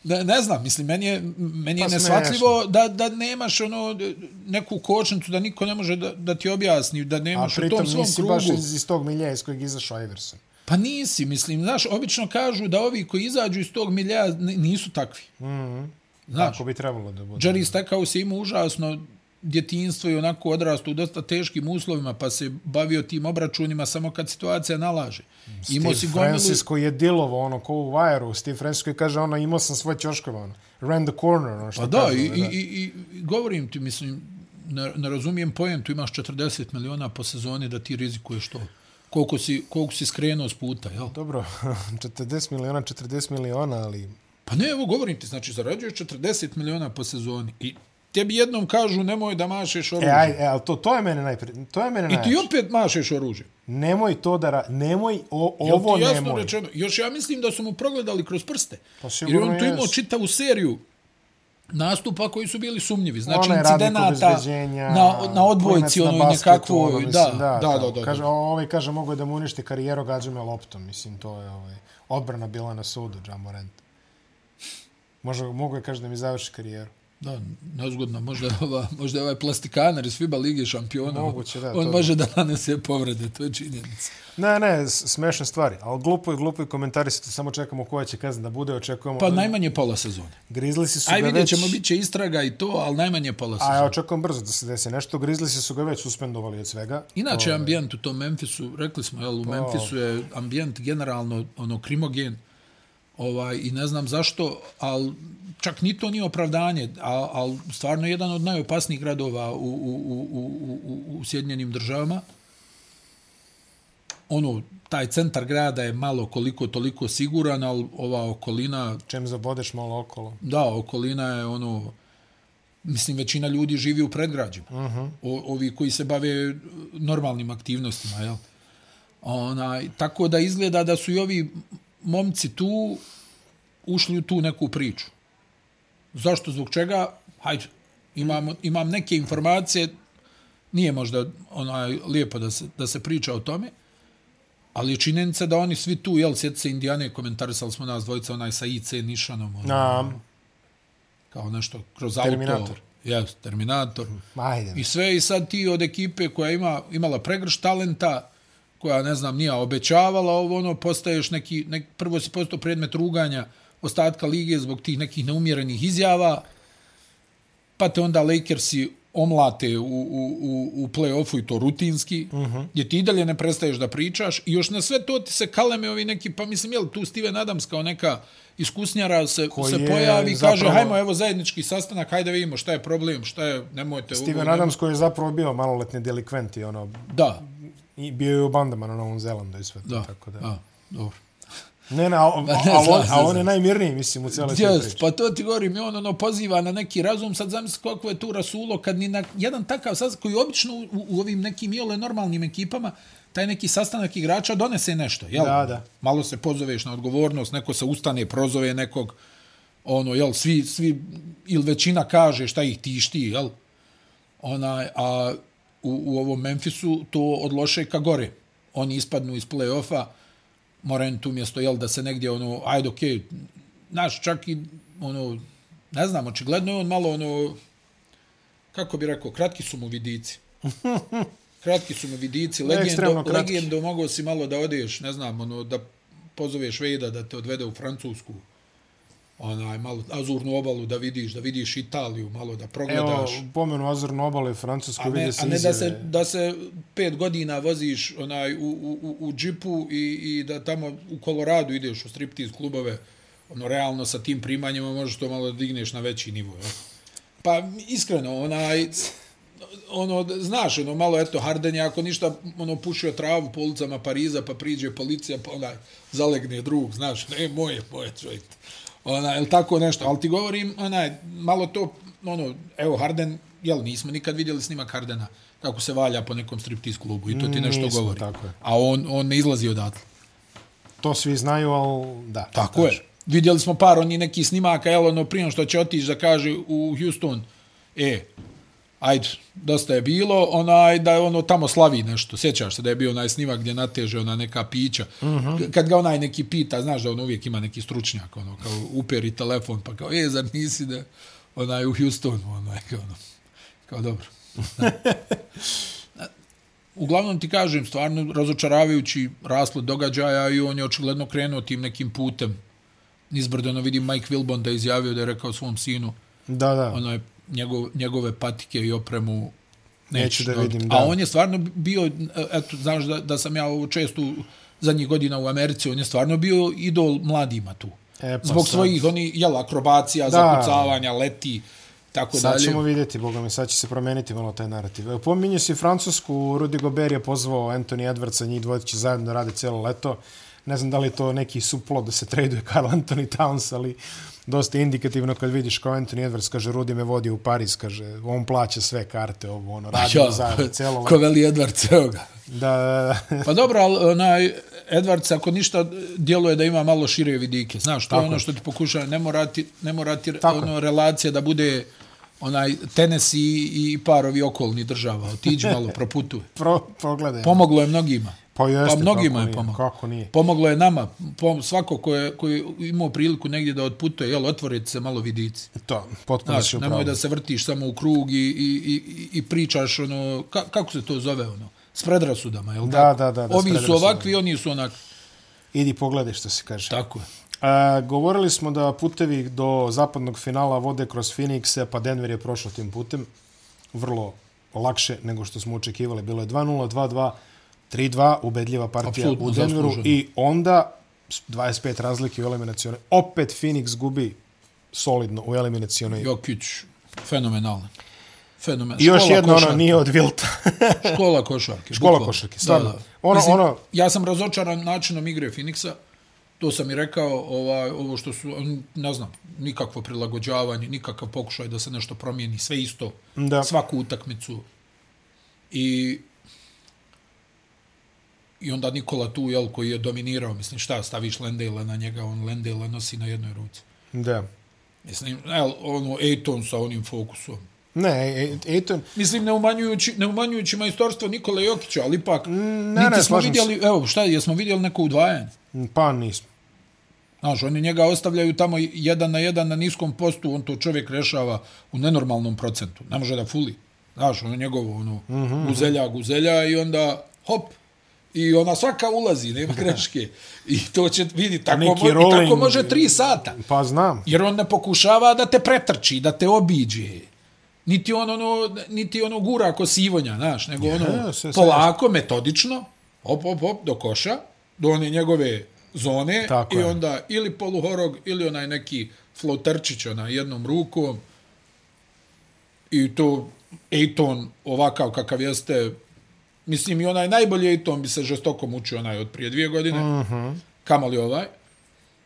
S2: Ne, ne znam, mislim, meni je, meni je
S1: Pa
S2: nesvatljivo da, da nemaš ono neku kočnicu, da niko ne može da, da ti objasni, da
S1: A
S2: nemaš u
S1: pritom
S2: tom svom
S1: nisi
S2: krugu.
S1: baš iz, iz tog milija iz kojeg izašao Iverson.
S2: Pa nisi, mislim, znaš, obično kažu da ovi koji izađu iz tog milija nisu takvi. Mm. -hmm. Znaš,
S1: Tako bi trebalo da bude.
S2: Jerry Stackhouse ima užasno djetinstvo i onako odrastu u dosta teškim uslovima, pa se bavio tim obračunima samo kad situacija nalaže. Imao si
S1: Steve
S2: gomilu...
S1: Francis koji je dilovo, ono, ko u Wire-u. Steve Francis koji kaže, ono, imao sam svoj ćoškove, ono. Ran the corner, ono, što
S2: Pa da,
S1: kažu,
S2: i, i, i, i govorim ti, mislim, ne, ne razumijem pojem, tu imaš 40 miliona po sezoni da ti rizikuješ to. Koliko si, koliko si skrenuo s puta, jel?
S1: Dobro, 40 miliona, 40 miliona, ali...
S2: Pa ne, evo govorim ti, znači zarađuješ 40 miliona po sezoni i tebi jednom kažu nemoj da mašeš
S1: E,
S2: oružje.
S1: aj, e, ali to, to je mene najpre... To je mene
S2: I ti opet mašeš oružje.
S1: Nemoj to da... Ra... Nemoj, o,
S2: Jel
S1: ovo
S2: ti jasno
S1: nemoj.
S2: rečeno? Još ja mislim da su mu progledali kroz prste.
S1: Pa
S2: Jer
S1: sigurno
S2: on tu imao čitavu seriju nastupa koji su bili sumnjivi. Znači,
S1: Onaj
S2: incidenata na, na odbojci, ono
S1: na
S2: i
S1: basketu,
S2: nekakvo...
S1: ono,
S2: da,
S1: mislim,
S2: da, da,
S1: tamo.
S2: da, da.
S1: Kaže, ovaj kaže, mogu je da mu uništi karijeru, gađa me loptom. Mislim, to je ovaj, odbrana bila na sudu, Jamorant. Može, mogu je, kaže, da mi završi karijeru.
S2: Da, nezgodno. Možda, je ova, možda je ovaj plastikaner iz FIBA Lige šampiona.
S1: Moguće, da,
S2: On
S1: to-
S2: može da nanese povrede, to je činjenica.
S1: Ne, ne, smešne stvari. Ali glupo i glupo i komentarisati. Samo čekamo koja će kazna da bude. Očekujemo...
S2: Pa najmanje pola sezone.
S1: Grizzliesi su
S2: Aj
S1: ga
S2: vidjet
S1: već...
S2: ćemo, bit će istraga i to, ali najmanje pola
S1: A ja
S2: sezone.
S1: očekujem brzo da se desi nešto. Grizzliesi su ga već suspendovali od svega.
S2: Inače,
S1: Ovaj,
S2: ambijent u tom Memphisu, rekli smo, jel, u Memphisu je ambijent generalno ono krimogen, ovaj, i ne znam zašto, ali čak ni to nije opravdanje, ali al stvarno jedan od najopasnijih gradova u, u, u, u, u, u Sjedinjenim državama. Ono, taj centar grada je malo koliko toliko siguran, ali ova okolina,
S1: Čem zabodeš malo okolo.
S2: da, okolina je ono, mislim, većina ljudi živi u predgrađima. Uh -huh. o, ovi koji se bave normalnim aktivnostima, jel? Onaj, tako da izgleda da su i ovi momci tu ušli u tu neku priču. Zašto, zbog čega? Hajde, imam, imam neke informacije, nije možda onaj lijepo da se, da se priča o tome, ali je činjenica da oni svi tu, jel, sjeti se Indijane, komentarisali smo nas dvojica, onaj sa IC Nišanom, onaj,
S1: Na,
S2: kao nešto kroz
S1: Terminator.
S2: auto. Yes, Terminator.
S1: ajde.
S2: I sve i sad ti od ekipe koja ima imala pregrš talenta, koja, ne znam, nije obećavala ovo, ono, postaješ neki, nek, prvo si postao predmet ruganja ostatka lige zbog tih nekih neumjerenih izjava, pa te onda Lakersi omlate u, u, u, u play-offu i to rutinski, uh -huh. gdje ti i dalje ne prestaješ da pričaš i još na sve to ti se kaleme ovi neki, pa mislim, jel, tu Steven Adams kao neka iskusnjara se,
S1: Koji
S2: se pojavi i kaže, hajmo, evo zajednički sastanak, hajde vidimo šta je problem, šta je, nemojte...
S1: Steven
S2: nemoj-
S1: Adams koji je zapravo bio maloletni delikvent i ono,
S2: Da,
S1: i bio je u bandama na Novom Zelandu i sve to,
S2: da,
S1: tako da.
S2: da, dobro.
S1: Ne, ne, a, a,
S2: ne,
S1: a, on, a on je najmirniji, mislim, u cijeloj
S2: Yes,
S1: priči.
S2: pa to ti govorim, on ono poziva na neki razum, sad zamisli kako je tu rasulo, kad ni na jedan takav sastanak, koji obično u, u ovim nekim iole normalnim ekipama, taj neki sastanak igrača donese nešto, jel?
S1: Da, da.
S2: Malo se pozoveš na odgovornost, neko se ustane, prozove nekog, ono, jel, svi, svi, ili većina kaže šta ih tišti, jel? Onaj, a u, u ovom Memphisu to od loše ka gore. Oni ispadnu iz play-offa, moraju tu mjesto, jel, da se negdje, ono, ajde, okej, okay, znaš, čak i, ono, ne znam, očigledno je on malo, ono, kako bi rekao, kratki su mu vidici. Kratki su mu vidici, legendo, legendo mogao si malo da odeš, ne znam, ono, da pozoveš Vejda da te odvede u Francusku, onaj, malo azurnu obalu da vidiš, da vidiš Italiju, malo da
S1: Evo,
S2: progledaš.
S1: pomenu Azurnu obalu i Francusku,
S2: A ne,
S1: vidi se
S2: a ne da
S1: izjave.
S2: se, da se pet godina voziš onaj, u, u, u, u džipu i, i da tamo u Koloradu ideš u striptiz klubove, ono, realno sa tim primanjima možeš to malo da digneš na veći nivo. Ja? Pa, iskreno, onaj, ono, znaš, ono, malo, eto, Harden je, ako ništa, ono, pušio travu po ulicama Pariza, pa priđe policija, pa onaj, zalegne drug, znaš, ne, moje, moje, čovjek. Ona, ili tako nešto, ali ti govorim, onaj, malo to, ono, evo, Harden, jel, nismo nikad vidjeli snimak Hardena, kako se valja po nekom striptiz klubu i to ti nešto
S1: Nismo,
S2: govori.
S1: tako je.
S2: A on, on ne izlazi odatle.
S1: To svi znaju, ali da.
S2: Tako je. Vidjeli smo par oni neki snimaka, jel, ono, prije što će otići da kaže u Houston, e, ajde, dosta je bilo, onaj, da je ono tamo slavi nešto. Sjećaš se da je bio onaj snimak gdje nateže ona neka pića. Uh
S1: Mhm.
S2: -huh. Kad ga onaj neki pita, znaš da on uvijek ima neki stručnjak, ono, kao uperi telefon, pa kao, e, zar nisi da, onaj, u Houstonu, onaj, kao, ono, kao dobro. Uglavnom ti kažem, stvarno razočaravajući rasplet događaja i on je očigledno krenuo tim nekim putem. Nizbrdano vidim Mike Wilbon da je izjavio da je rekao svom sinu
S1: Da, da.
S2: onaj, njegov, njegove patike i opremu
S1: Neću da
S2: dobiti.
S1: vidim, da.
S2: A on je stvarno bio, eto, znaš da, da sam ja ovo često zadnjih godina u Americi, on je stvarno bio idol mladima tu.
S1: E, pa
S2: Zbog
S1: sad-
S2: svojih, oni, jel, akrobacija,
S1: Da.
S2: zakucavanja, leti, tako
S1: Sad
S2: dalje.
S1: ćemo vidjeti, boga mi, sad će se promeniti malo taj narativ. Evo, Pominje si Francusku, Rudy Gobert je pozvao Anthony Edwardsa, njih dvoje će zajedno da rade cijelo leto. Ne znam da li je to neki suplot da se traduje Carl Anthony Towns, ali dosta indikativno kad vidiš kao Anthony Edwards, kaže, Rudy me vodi u Pariz, kaže, on plaća sve karte, ovo, ono, radimo zajedno cijelo
S2: ko
S1: leto.
S2: veli Edwards, evo ga.
S1: Da.
S2: Pa dobro, ali onaj, Edwards, ako ništa, djeluje da ima malo šire vidike. Znaš, to je ono što ti pokuša, ne mora ti, ne mora ti
S1: Tako
S2: ono, relacija da bude onaj tenis i, i parovi okolni država. Otiđi malo, proputuj.
S1: Pro, pogledaj.
S2: Pomoglo je mnogima.
S1: Pa jeste,
S2: pa mnogima je pomoglo.
S1: kako nije.
S2: Pomoglo je nama. Pom, svako ko je, ko je imao priliku negdje da otputuje, jel, otvorite se malo vidici.
S1: To, potpuno
S2: Znaš,
S1: si upravo.
S2: nemoj da se vrtiš samo u krug i, i, i, i pričaš ono, ka, kako se to zove ono, s predrasudama, jel
S1: Da,
S2: tako?
S1: da, da, da,
S2: Ovi su ovakvi, oni su onak,
S1: Idi pogledaj što se kaže.
S2: tako je.
S1: A, govorili smo da putevi do zapadnog finala vode kroz Phoenixe, pa Denver je prošao tim putem. Vrlo lakše nego što smo očekivali. Bilo je 2-0, 2-2, 3-2, ubedljiva partija
S2: Apsolutno
S1: u Denveru.
S2: zasluženo.
S1: I onda 25 razlike u eliminacijone. Opet Phoenix gubi solidno u eliminacionoj.
S2: Jokić, fenomenalan. Fenomen.
S1: I još jedno, ono, nije od Vilta.
S2: Škola košarke.
S1: Škola
S2: bukvalno.
S1: košarke, stvarno. Ono- ono-
S2: Ja sam razočaran načinom igre Phoenixa. To sam i rekao, ovaj, ovo što su, ne znam, nikakvo prilagođavanje, nikakav pokušaj da se nešto promijeni, sve isto,
S1: Da.
S2: svaku utakmicu. I I onda Nikola tu, jel, koji je dominirao, mislim, šta, staviš Lendale na njega, on Lendale nosi na jednoj ruci.
S1: Da.
S2: Mislim, jel, ono, Ejton sa onim fokusom.
S1: Ne, Ejton...
S2: Mislim, ne umanjujući, ne umanjujući majstorstvo Nikola Jokića, ali ipak,
S1: ne,
S2: niti
S1: ne,
S2: smo vidjeli, evo, šta, jesmo vidjeli neko udvajanje?
S1: Pa nismo.
S2: Znaš, oni njega ostavljaju tamo jedan na jedan na niskom postu, on to čovjek rešava u nenormalnom procentu. Ne može da fuli. Znaš, ono njegovo, ono, mm -hmm. guzelja, guzelja i onda, hop, i ona svaka ulazi, nema greške. I to će vidi, tako, mo rolling, i tako može tri sata.
S1: Pa znam.
S2: Jer on ne pokušava da te pretrči, da te obiđe. Niti on ono, niti ono gura ako sivonja, znaš, nego ono, ja, sve, polako, sve. metodično, hop, hop, hop, do koša, do one njegove zone Tako i je. onda ili poluhorog ili onaj neki floterčić na jednom rukom i to Ejton ovakav kakav jeste mislim i onaj najbolji Ejton bi se žestoko mučio onaj od prije dvije godine uh mhm. -huh. kamali ovaj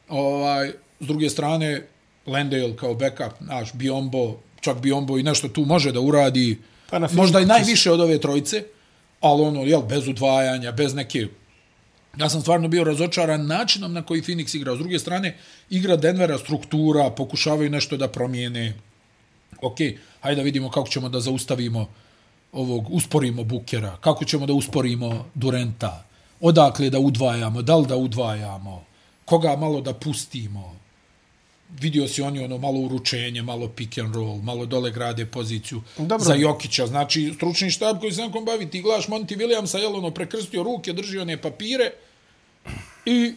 S2: ovaj s druge strane Landale kao backup naš Biombo čak Biombo i nešto tu može da uradi pa možda i najviše od ove trojice ali ono jel bez udvajanja bez neke Ja sam stvarno bio razočaran načinom na koji Phoenix igra. S druge strane, igra Denvera struktura, pokušavaju nešto da promijene. Ok, hajde da vidimo kako ćemo da zaustavimo ovog, usporimo Bukera, kako ćemo da usporimo Durenta, odakle da udvajamo, da li da udvajamo, koga malo da pustimo. Vidio si oni ono malo uručenje, malo pick and roll, malo dole grade poziciju Dobro. za Jokića. Znači, stručni štab koji se nekom bavi, ti gledaš Monty Williamsa, jel ono, prekrstio ruke, drži one papire, I...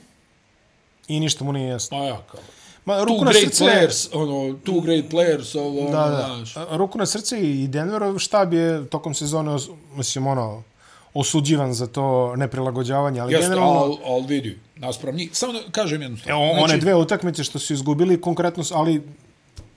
S1: I ništa mu nije jasno.
S2: Pa ja, kao. Ma, ruku two na great srce, players, ono, two great players, ovo,
S1: da, ono, da. Znaš. Ruku na srce i Denverov štab je tokom sezone, mislim, ono, osuđivan za to neprilagođavanje, ali
S2: Jeste,
S1: generalno...
S2: al vidi, naspram njih, samo da kažem jednu stvar.
S1: Evo, znači, one dve utakmice što su izgubili, konkretno, ali...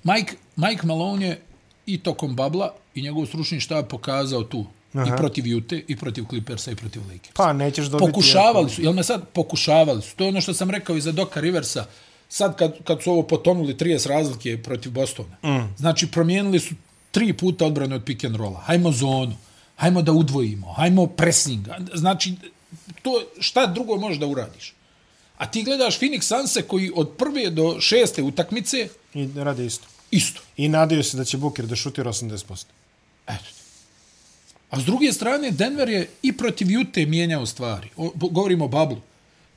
S2: Mike, Mike Malone je i tokom babla i njegov stručni štab pokazao tu Aha. i protiv Jute, i protiv Clippersa, i protiv Lakersa.
S1: Pa, nećeš dobiti...
S2: Pokušavali su, jel me sad pokušavali su, to je ono što sam rekao i za Doka Riversa, sad kad, kad su ovo potonuli 30 razlike protiv Bostona, mm. znači promijenili su tri puta odbrane od pick and rolla, hajmo zonu, hajmo da udvojimo, hajmo pressing, znači, to šta drugo možeš da uradiš? A ti gledaš Phoenix Sunse koji od prve do šeste utakmice...
S1: I rade isto.
S2: Isto.
S1: I nadaju se da će Booker da šutira 80%.
S2: Eto. A s druge strane, Denver je i protiv Jute mijenjao stvari. O, govorimo o Bablu.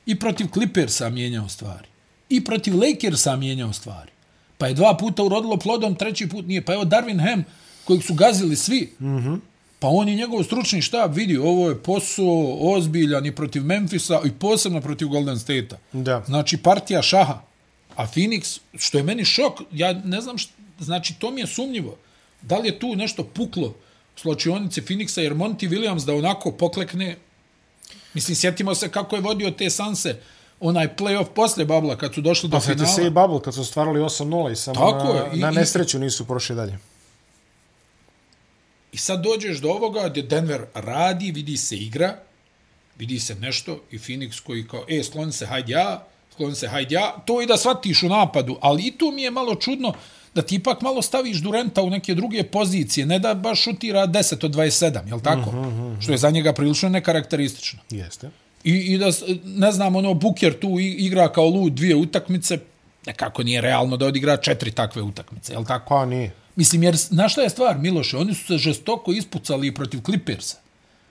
S2: I protiv Clippersa mijenjao stvari. I protiv Lakersa mijenjao stvari. Pa je dva puta urodilo plodom, treći put nije. Pa evo Darvin Ham, kojeg su gazili svi. Mm -hmm. Pa on je njegov stručni štab vidi, ovo je posao ozbiljan i protiv Memfisa i posebno protiv Golden State-a.
S1: Da.
S2: Znači partija šaha. A Phoenix, što je meni šok, ja ne znam, što, znači to mi je sumnjivo. Da li je tu nešto puklo? slučionice Phoenixa, jer Monty Williams da onako poklekne, mislim, sjetimo se kako je vodio te sanse, onaj playoff posle Babla, kad su došli do
S1: pa,
S2: finala.
S1: Pa se i Bubble, kad su stvarali 8-0 i samo Tako na, je. I, na nesreću nisu prošli dalje.
S2: I sad dođeš do ovoga gdje Denver radi, vidi se igra, vidi se nešto i Phoenix koji kao, e, skloni se, hajde ja, skloni se, hajde ja, to i da shvatiš u napadu, ali i tu mi je malo čudno, da ti ipak malo staviš Durenta u neke druge pozicije, ne da baš šutira 10 od 27, jel tako? Mm -hmm. Što je za njega prilično nekarakteristično.
S1: Jeste.
S2: I, I da, ne znam, ono, Buker tu igra kao lud dvije utakmice, nekako nije realno da odigra četiri takve utakmice, jel tako?
S1: Pa nije.
S2: Mislim, jer, na šta je stvar, Miloše? Oni su se žestoko ispucali protiv Clippersa.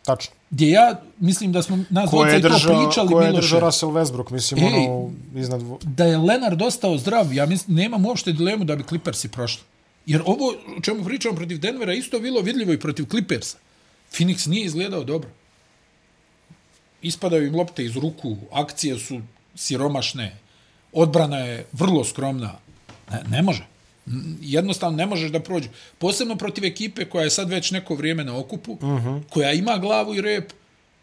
S1: Tačno.
S2: Gdje ja mislim da smo nas dvojica i to pričali,
S1: Ko je držao Russell Westbrook, mislim, Ej, ono, iznad...
S2: Da je Leonard ostao zdrav, ja mislim, nemam uopšte dilemu da bi Clippersi prošli. Jer ovo, o čemu pričamo protiv Denvera, isto bilo vidljivo i protiv Clippersa. Phoenix nije izgledao dobro. Ispadaju im lopte iz ruku, akcije su siromašne, odbrana je vrlo skromna. Ne, ne može jednostavno ne možeš da prođe. Posebno protiv ekipe koja je sad već neko vrijeme na okupu, uh mhm. -huh. koja ima glavu i rep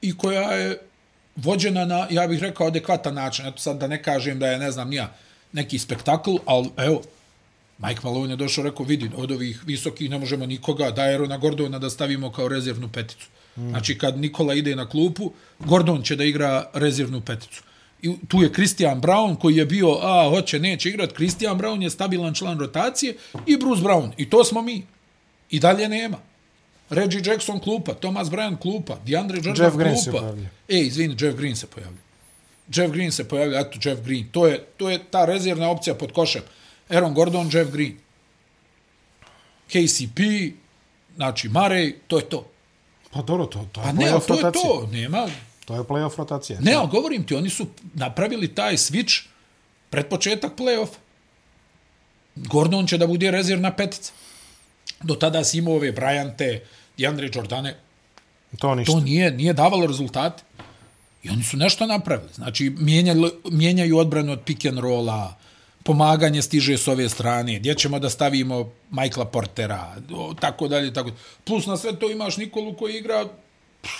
S2: i koja je vođena na, ja bih rekao, adekvatan način. Eto sad da ne kažem da je, ne znam, nija neki spektakl, ali evo, Mike Malone je došao, rekao, vidi, od ovih visokih ne možemo nikoga, da je na Gordona da stavimo kao rezervnu peticu. Mm. Znači, kad Nikola ide na klupu, Gordon će da igra rezervnu peticu. I tu je Christian Brown koji je bio, a, hoće, neće igrat. Christian Brown je stabilan član rotacije i Bruce Brown. I to smo mi. I dalje nema. Reggie Jackson klupa, Thomas Bryant klupa, DeAndre Jordan
S1: Jeff Green se
S2: klupa.
S1: pojavljuje.
S2: E, izvini, Jeff Green se pojavlja. Jeff Green se pojavlja, eto Jeff Green. To je, to je ta rezervna opcija pod košem. Aaron Gordon, Jeff Green. KCP, znači Murray, to je to.
S1: Pa dobro, to, to je
S2: Pa ne, ali
S1: playoff
S2: to je
S1: rotacija.
S2: to. Nema,
S1: To je playoff rotacija.
S2: Ne, ali govorim ti, oni su napravili taj switch pred početak play-off. Gordon će da bude rezervna petica. Do tada si imao ove Bryante, DeAndre Jordane.
S1: To ništa.
S2: To nije, nije davalo rezultate. I oni su nešto napravili. Znači, mijenjali, mijenjaju odbranu od pick and rolla, pomaganje stiže s ove strane, gdje ćemo da stavimo Michaela Portera, o, tako dalje, tako dalje. Plus na sve to imaš Nikolu koji igra, pff,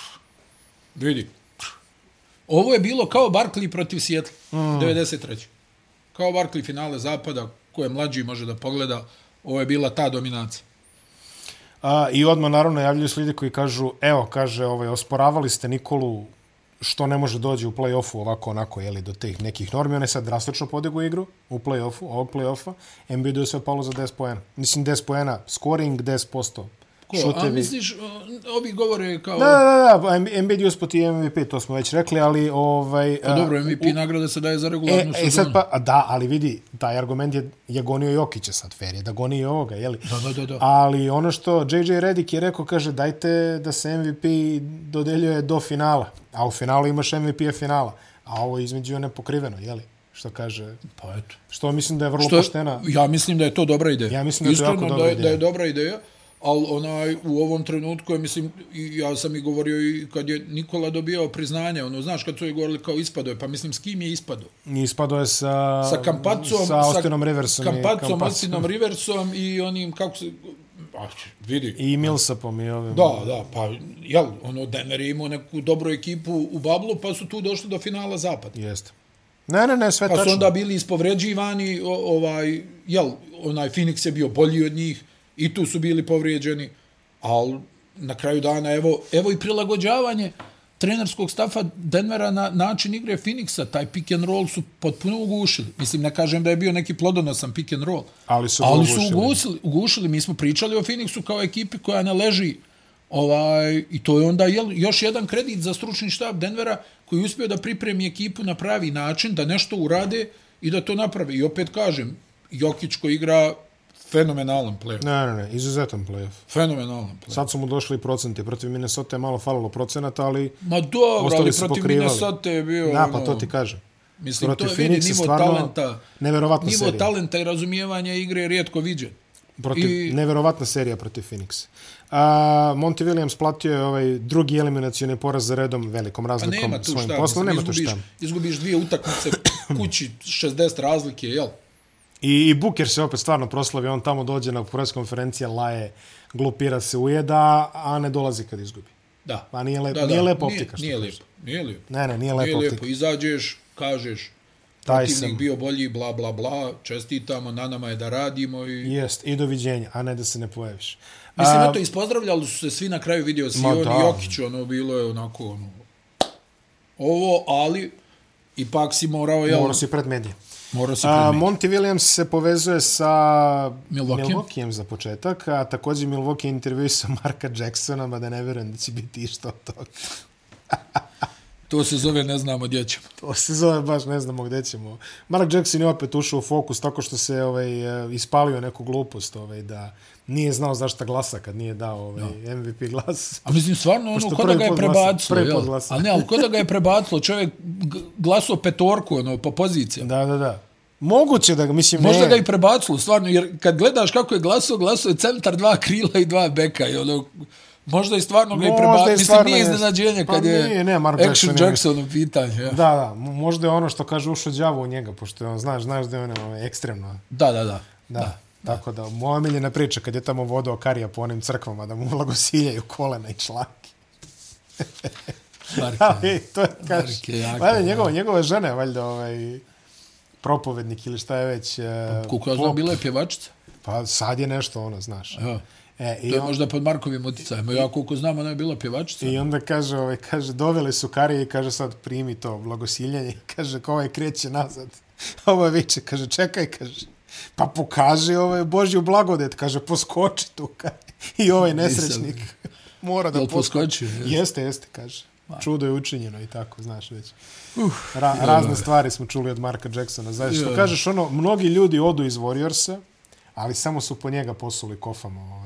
S2: vidi, pff. ovo je bilo kao Barkley protiv Seattle, mm. 93. Kao Barkley finale zapada, ko je mlađi može da pogleda, ovo je bila ta dominacija.
S1: A, I odmah naravno javljaju se ljudi koji kažu, evo, kaže, ovaj, osporavali ste Nikolu što ne može dođe u play-offu ovako onako, jeli, do tih nekih normi. On je sad drastično podigu igru u play-offu, ovog play-offa. Embiid je sve palo za 10 poena. Mislim, 10 poena, scoring 10%.
S2: Ko, a misliš, ovi govore kao...
S1: Da, da, da, Embiid je usput i MVP, to smo već rekli, ali... Ovaj,
S2: Pa dobro, MVP u, nagrada se daje za regularnu
S1: e,
S2: sezonu.
S1: E, sad pa, da, ali vidi, taj argument je, je gonio Jokića sad, fair je da goni i ovoga, jeli?
S2: Da, da, da, da.
S1: Ali ono što JJ Redick je rekao, kaže, dajte da se MVP dodeljuje do finala, a u finalu imaš MVP-a finala, a ovo između je nepokriveno, jeli? Što kaže...
S2: Pa eto.
S1: Što mislim da je vrlo
S2: što,
S1: poštena...
S2: Ja mislim da je to dobra ideja.
S1: Ja mislim da je to jako dobra
S2: da,
S1: ideja.
S2: da je dobra ideja, ali onaj, u ovom trenutku, je, mislim, ja sam i govorio i kad je Nikola dobijao priznanje, ono, znaš, kad su je govorili kao ispado je, pa mislim, s kim je ispado?
S1: Ispado je sa...
S2: Sa Kampacom,
S1: sa Austinom Riversom.
S2: Sa Kampacom,
S1: Kampacom.
S2: Austinom Riversom i onim, kako se... A, vidi.
S1: I Millsapom i ovim.
S2: Da, da, pa, jel, ono, Denver je imao neku dobru ekipu u Bablu, pa su tu došli do finala Zapad.
S1: Jeste. Ne, ne, ne, sve
S2: pa
S1: tačno.
S2: su onda bili ispovređivani, ovaj, jel, onaj Phoenix je bio bolji od njih i tu su bili povrijeđeni, ali na kraju dana, evo, evo i prilagođavanje trenerskog stafa Denvera na način igre Phoenixa, taj pick and roll su potpuno ugušili. Mislim, ne kažem da je bio neki plodonosan pick and roll,
S1: ali su,
S2: ali su ugušili, ugušili. Mi smo pričali o Phoenixu kao ekipi koja ne leži ovaj, i to je onda jel, još jedan kredit za stručni štab Denvera koji uspio da pripremi ekipu na pravi način, da nešto urade i da to naprave. I opet kažem, Jokić koji igra fenomenalan play
S1: Ne, ne, ne, izuzetan play-off.
S2: Fenomenalan play
S1: Sad su mu došli procenti. Protiv Minnesota je malo falilo procenata, ali...
S2: Ma dobro, ali protiv Minnesota je bio...
S1: Da, pa
S2: ono,
S1: to ti kažem.
S2: Mislim,
S1: protiv
S2: to je vidi nivo talenta.
S1: Neverovatna
S2: nivo
S1: serija.
S2: talenta i razumijevanja igre je rijetko viđen.
S1: Protiv, I... Neverovatna serija protiv Phoenixa. A, Monty Williams platio je ovaj drugi eliminacijoni poraz za redom velikom razlikom
S2: pa nema tu
S1: svojim
S2: šta,
S1: poslom. Nema
S2: izgubiš,
S1: tu šta.
S2: Izgubiš dvije utakmice kući 60 razlike, jel?
S1: I, I Booker se opet stvarno proslavio, on tamo dođe na pres konferencija, laje, glupira se, ujeda, a ne dolazi kad izgubi.
S2: Da.
S1: Pa nije, lep,
S2: da, da.
S1: nije lepa optika.
S2: Nije, nije lijepo, nije lijepo.
S1: Ne, ne, nije lepa
S2: nije
S1: optika.
S2: lijepo. Izađeš, kažeš,
S1: Taj
S2: protivnik
S1: sam.
S2: bio bolji, bla, bla, bla, čestitamo, na nama je da radimo. I...
S1: Jest, i doviđenja, a ne da se ne pojaviš.
S2: Mislim, a, eto, ispozdravljali su se svi na kraju vidio si on i Jokić, ono, bilo je onako, ono, ovo, ali, ipak si morao, jel?
S1: Morao si pred medije.
S2: Morao si pred
S1: A. Monty Williams se povezuje sa
S2: Milwaukee.
S1: Milwaukeeom za početak, a također Milwaukee intervju sa Marka Jacksona, ma da ne vjerujem da će biti išto od toga.
S2: To se zove ne znamo gdje ćemo.
S1: To se zove baš ne znamo gdje ćemo. Mark Jackson je opet ušao u fokus tako što se ovaj, ispalio neku glupost ovaj, da nije znao zašto glasa kad nije dao ovaj, no. MVP glas.
S2: A mislim, stvarno, ono, kod da ga je prebacilo. Jel? A ne, ali kod da ga je prebacilo, čovjek glasao petorku ono, po poziciji.
S1: Da, da, da. Moguće da ga, mislim,
S2: Možda
S1: ne.
S2: ga i prebacilo, stvarno, jer kad gledaš kako je glasao, glasao je centar, dva krila i dva beka. I ono, možda i stvarno ga i prebacilo. Mislim, nije iznenađenje kad
S1: pa
S2: je
S1: nije, ne, Mark
S2: Action
S1: Jackson,
S2: Jackson u pitanju. Ja.
S1: Da, da, možda je ono što kaže ušo đavo u njega, pošto je on, znaš, znaš da je on ovaj, ekstremno.
S2: Da, da, da.
S1: Da. da. Tako da, moja miljena priča kad je tamo vodao Karija po onim crkvama da mu blagosiljaju kolena i člaki.
S2: Marke,
S1: Ali, to je, kaš,
S2: Marke, jako,
S1: valjda, njegova, njegova žena je valjda ovaj, propovednik ili šta je već.
S2: Pa, koliko ja znam, bila je pjevačica.
S1: Pa sad je nešto ono, znaš.
S2: Ja.
S1: E,
S2: i to je on, možda pod Markovim uticajem. Ja koliko znam, ona je bila pjevačica.
S1: I onda kaže, ovaj, kaže, doveli su Karije i kaže sad primi to blagosiljanje. Kaže, ko ovaj kreće nazad. Ovo viče, kaže, čekaj, kaže, pa pokaži ovaj Božju blagodet, kaže, poskoči tu. Kaže. I ovaj nesrećnik. Mora da poskoči.
S2: jeste?
S1: Jeste, jeste, kaže. Čudo je učinjeno i tako, znaš već. Ra razne stvari smo čuli od Marka Jacksona. Znaš, što kažeš, ono, mnogi ljudi odu iz Warriorsa, ali samo su po njega posuli kofama. Ovaj.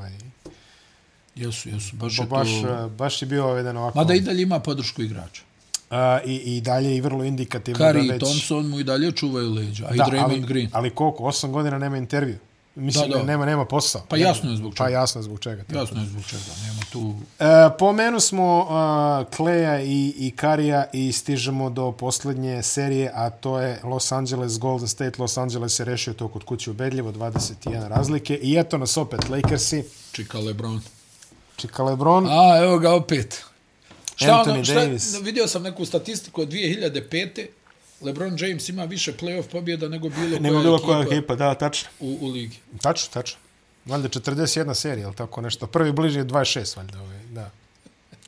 S2: Jesu, jesu. Baš
S1: Ba,
S2: je
S1: baš,
S2: to...
S1: eh, baš je bio ovaj jedan ovako...
S2: Mada i dalje ima podršku igrača.
S1: A, i, I dalje i vrlo indikativno
S2: Kari
S1: da
S2: i
S1: već...
S2: Thompson mu i dalje čuvaju leđa. A i
S1: Da,
S2: Draymond
S1: ali,
S2: Green.
S1: ali koliko? Osam godina nema intervju. Mislim,
S2: Da, da.
S1: nema, nema posao.
S2: Pa
S1: Nema-
S2: jasno je zbog čega.
S1: Pa jasno je zbog čega. tako.
S2: Jasno je zbog čega. Nema tu...
S1: E, pomenu smo uh, Kleja i, i Karija i stižemo do posljednje serije, a to je Los Angeles, Golden State. Los Angeles je rešio to kod kuće ubedljivo, 21 razlike. I eto nas opet Lakersi,
S2: Čika LeBron.
S1: Čika Lebron.
S2: A, evo ga opet. Šta
S1: Anthony
S2: ono, šta,
S1: Davis.
S2: vidio sam neku statistiku od 2005. LeBron James ima više playoff pobjeda nego bilo
S1: Nego
S2: koja
S1: bilo
S2: ekipa
S1: koja ekipa, da, tačno.
S2: u, u ligi.
S1: Tačno, tačno. Valjda 41 serija, ili tako nešto. Prvi bliži je 26, valjda. Ovaj, da.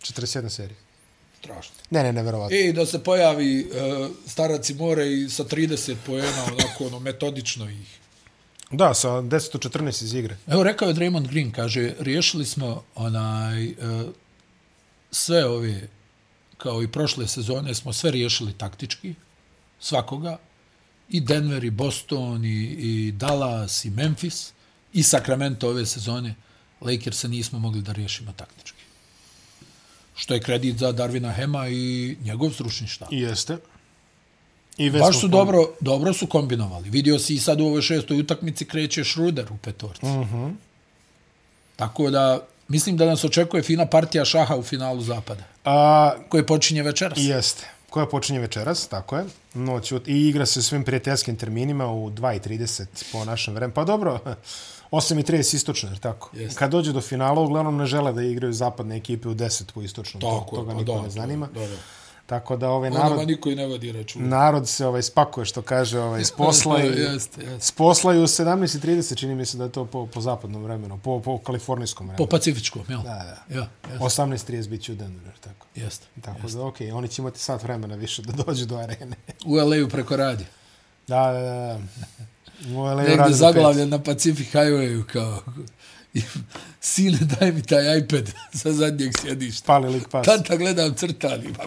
S1: 41 serija.
S2: Strašno.
S1: Ne, ne, neverovatno.
S2: I da se pojavi uh, starac i more i sa 30 poena, onako, ono, metodično ih.
S1: Da, sa 10 od 14 iz igre.
S2: Evo, rekao je Draymond Green, kaže, riješili smo onaj, uh, sve ove, kao i prošle sezone, smo sve riješili taktički, svakoga, i Denver, i Boston, i, i Dallas, i Memphis, i Sacramento ove sezone, Lakers se nismo mogli da riješimo taktički. Što je kredit za Darvina Hema i njegov stručni štab.
S1: Jeste. I
S2: Baš su dobro, dobro su kombinovali. Vidio si i sad u ovoj šestoj utakmici kreće Schroeder u petorci. Uh
S1: Mhm.
S2: -huh. Tako da, mislim da nas očekuje fina partija šaha u finalu zapada,
S1: A,
S2: koje počinje večeras.
S1: Jeste. Koja počinje večeras, tako je. Noć I igra se svim prijateljskim terminima u 2.30 po našem vremenu. Pa dobro, 8.30 istočno, jer tako?
S2: Jeste.
S1: Kad dođe do finala, uglavnom ne žele da igraju zapadne ekipe u 10 po istočnom. To,
S2: Tako
S1: toga
S2: pa
S1: niko
S2: da,
S1: ne zanima.
S2: Da, da.
S1: Tako da ovaj
S2: Narod...
S1: narod,
S2: niko i ne vodi računa.
S1: narod se ovaj spakuje, što kaže, ovaj, s posla i...
S2: jeste, jeste.
S1: S posla i u 17.30, čini mi se da je to po, po zapadnom vremenu, po, po kalifornijskom vremenu.
S2: Po pacifičkom, jel?
S1: Da, da.
S2: Ja, jeste,
S1: 18.30 bit će u Denveru, tako.
S2: jeste.
S1: Tako da, okej, okay, oni će imati sat vremena više da dođu do arene.
S2: U LA-u preko radi.
S1: Da, da, da. U LA
S2: Negde
S1: radi do
S2: zaglavljen na Pacific Highwayu kao... Sine, daj mi taj iPad sa zadnjeg sjedišta.
S1: Pali lik pas.
S2: Tata gledam crtani. Pa,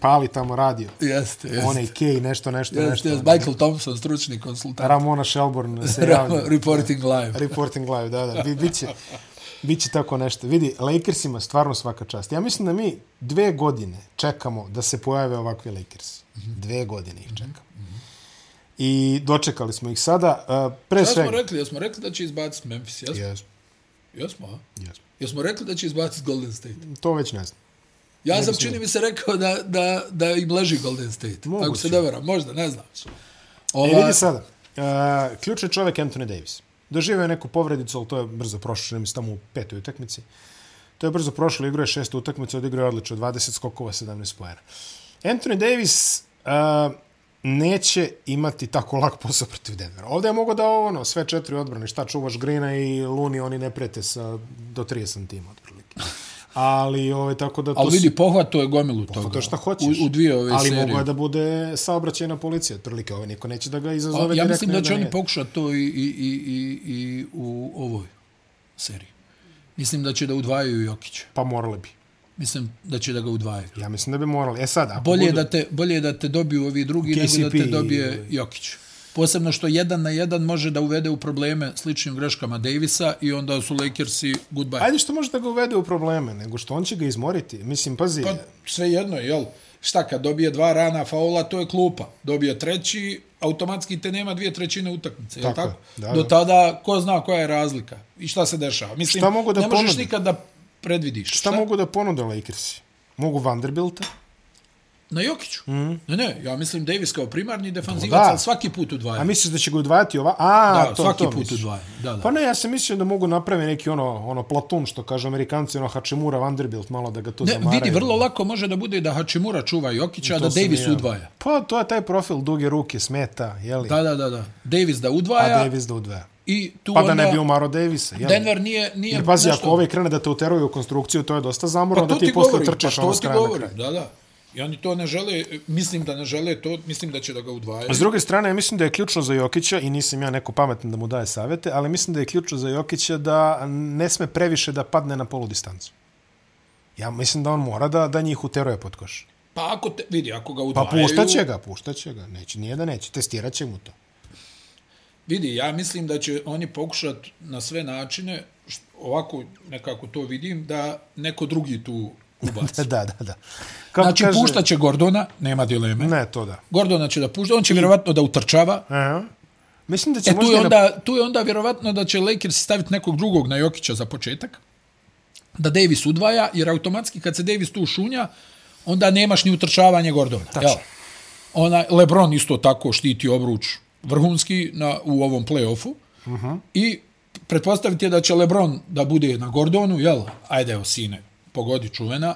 S1: Pali tamo radio.
S2: jeste, jeste.
S1: Onaj Kej, nešto, nešto,
S2: Jeste,
S1: nešto.
S2: jeste. Michael Thompson, stručni konsultant.
S1: Ramona Shelburne se javlja.
S2: Reporting live.
S1: Reporting live, da, da. Bi, biće, biće tako nešto. Vidi, Lakersima stvarno svaka čast. Ja mislim da mi dve godine čekamo da se pojave ovakvi Lakers. Dve godine ih čekamo. I dočekali smo ih sada. Uh, pre
S2: Šta smo
S1: svega...
S2: rekli? Jesmo rekli da će izbaciti Memphis? Jesmo?
S1: Jesmo,
S2: Jesmo, a?
S1: jesmo.
S2: Jesmo rekli da će izbaciti Golden State?
S1: To već ne znam.
S2: Ja sam čini mi se rekao da, da, da im leži Golden State.
S1: Moguće.
S2: Ako se ne veram, možda, ne znam.
S1: E,
S2: Ova,
S1: vidi sada. Uh, ključni čovjek Anthony Davis. Doživio je neku povredicu, ali to je brzo prošlo, čini mi se tamo u petoj utakmici. To je brzo prošlo, igrao je šestu utakmicu, odigrao je odlično, 20 skokova, 17 pojena. Anthony Davis uh, neće imati tako lak posao protiv Denvera. Ovdje je mogo da ono, sve četiri odbrane, šta čuvaš Grina i Luni, oni ne prete sa do 30 tima, otprilike. Ali, ovaj, tako da to
S2: ali vidi, pohvato je gomilu toga.
S1: To šta hoćeš.
S2: U, u dvije ove
S1: Ali
S2: serije.
S1: mogo je da bude saobraćajna policija, otprilike. Ovo niko neće da ga izazove
S2: A, ja
S1: direktno
S2: mislim da će
S1: jedan
S2: oni pokušati to i, i, i, i, i u ovoj seriji. Mislim da će da udvajaju Jokića.
S1: Pa morali bi.
S2: Mislim da će da ga udvajaju.
S1: Ja mislim da bi morali. E sad, ako
S2: Bolje je,
S1: budu...
S2: da te, bolje je da te dobiju ovi drugi nego da
S1: KCP
S2: te dobije Jokić. Posebno što jedan na jedan može da uvede u probleme sličnim greškama Davisa i onda su Lakersi goodbye.
S1: Ajde što može da ga uvede u probleme, nego što on će ga izmoriti. Mislim, pazi,
S2: Pa sve jedno, jel? Šta, kad dobije dva rana faula, to je klupa. Dobije treći, automatski te nema dvije trećine utakmice,
S1: Tako
S2: tako?
S1: je, da,
S2: Do
S1: da.
S2: tada, ko zna koja je razlika i šta se dešava. Mislim,
S1: Šta mogu da
S2: ne možeš
S1: ponude?
S2: nikad da predvidiš.
S1: šta mogu da ponude Lakersi? Mogu Vanderbilta?
S2: Na Jokiću. Mm. Ne, ne, ja mislim Davis kao primarni defanzivac, ali svaki put udvaja.
S1: A misliš da će ga udvajati ova? A,
S2: da,
S1: to,
S2: svaki
S1: to
S2: put
S1: misliš.
S2: udvaja. Da, da.
S1: Pa ne, ja sam mislio da mogu napraviti neki ono, ono platun, što kažu amerikanci, ono Hačemura, Vanderbilt, malo da ga tu
S2: Ne,
S1: zamaraju.
S2: vidi, vrlo lako može da bude da Hačimura čuva Jokića, a da Davis
S1: ja.
S2: udvaja.
S1: Pa, to je taj profil, duge ruke, smeta, jeli?
S2: Da, da, da, da. Davis da
S1: A
S2: udvaja
S1: Davis da udvaja.
S2: i tu
S1: Pa
S2: onda...
S1: da ne bi umaro Davisa, jeli?
S2: Denver nije, nije
S1: Jer pazi,
S2: nešto...
S1: ako ovaj krene da te uteruje u konstrukciju, to je dosta zamorno,
S2: Pa
S1: da ti,
S2: ti
S1: posle trčaš
S2: pa
S1: ono s
S2: ti
S1: kraja
S2: da, da. I oni to ne žele, mislim da ne žele to, mislim da će da ga udvajaju.
S1: S druge strane, ja mislim da je ključno za Jokića, i nisam ja neko pametan da mu daje savete, ali mislim da je ključno za Jokića da ne sme previše da padne na polu distancu. Ja mislim da on mora da, da njih uteruje pod koš.
S2: Pa ako te, vidi, ako ga
S1: Pa
S2: udvajaju...
S1: puštaće ga, puštaće ga. Neće, nije da neće, testirat će mu to.
S2: Vidi, ja mislim da će oni pokušati na sve načine, ovako nekako to vidim, da neko drugi tu ubaci.
S1: Da, da, da. Kako
S2: Znači, kaže... puštat će Gordona, nema dileme.
S1: Ne, to da.
S2: Gordona će da pušta, on će vjerovatno da utrčava.
S1: Aha. Mislim da će
S2: E, tu je,
S1: i na-
S2: onda, tu je onda vjerovatno da će Lakers staviti nekog drugog na Jokića za početak, da Davis udvaja, jer automatski kad se Davis tu šunja, onda nemaš ni utrčavanje Gordona. Jel? Ona, Lebron isto tako štiti obruč vrhunski na, u ovom play-offu uh -huh. i pretpostaviti je da će Lebron da bude na Gordonu, jel? Ajde, evo, sine, pogodi čuvena.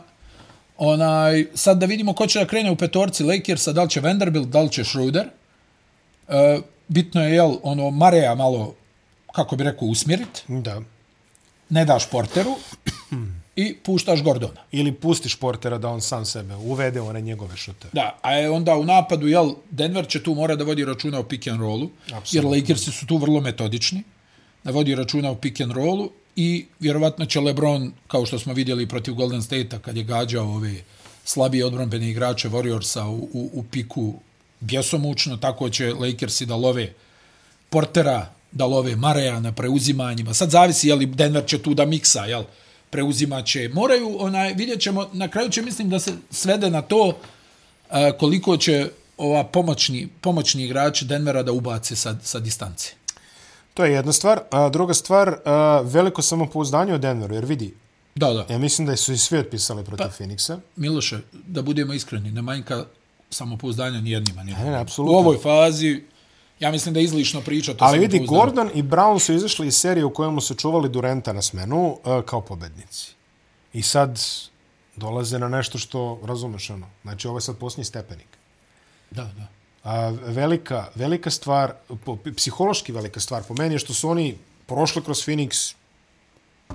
S2: Onaj, sad da vidimo ko će da krene u petorci Lakersa, da li će Vanderbilt, da li će Schroeder. E, bitno je, jel, ono, Mareja malo, kako bi rekao, usmjerit.
S1: Da.
S2: Ne daš porteru i puštaš Gordona.
S1: Ili pustiš portera da on sam sebe uvede one njegove šute.
S2: Da, a je onda u napadu, jel, Denver će tu mora da vodi računa o pick and rollu, jer
S1: Apsolutno.
S2: Lakersi su tu vrlo metodični, da vodi računa o pick and rollu i vjerovatno će LeBron, kao što smo vidjeli protiv Golden State-a, kad je gađao ove slabije odbranbene igrače Warriorsa u, u, u piku bjesomučno, tako će Lakersi da love Portera, da love Mareja na preuzimanjima. Sad zavisi, jel, Denver će tu da miksa, jel, preuzimaće. Moraju, onaj, vidjet ćemo, na kraju će mislim da se svede na to e, koliko će ova pomoćni, pomoćni igrači Denvera da ubace sa, sa distance.
S1: To je jedna stvar. A druga stvar, a, veliko samopouzdanje u Denveru, jer vidi,
S2: Da, da.
S1: ja mislim da su i svi otpisali protiv pa, Phoenixa.
S2: Miloše, da budemo iskreni, ne manjka samopouzdanja ni jednima. Ni
S1: Ne, ne, apsolutno.
S2: U ovoj fazi, ja mislim da je izlišno pričati o
S1: Ali vidi. Gordon i Brown su izašli iz serije u kojemu su čuvali Durenta na smenu a, kao pobednici. I sad dolaze na nešto što, razumeš ono, znači ovo je sad posljednji stepenik.
S2: Da, da.
S1: A, velika, velika stvar, po, psihološki velika stvar po meni je što su oni prošli kroz Phoenix,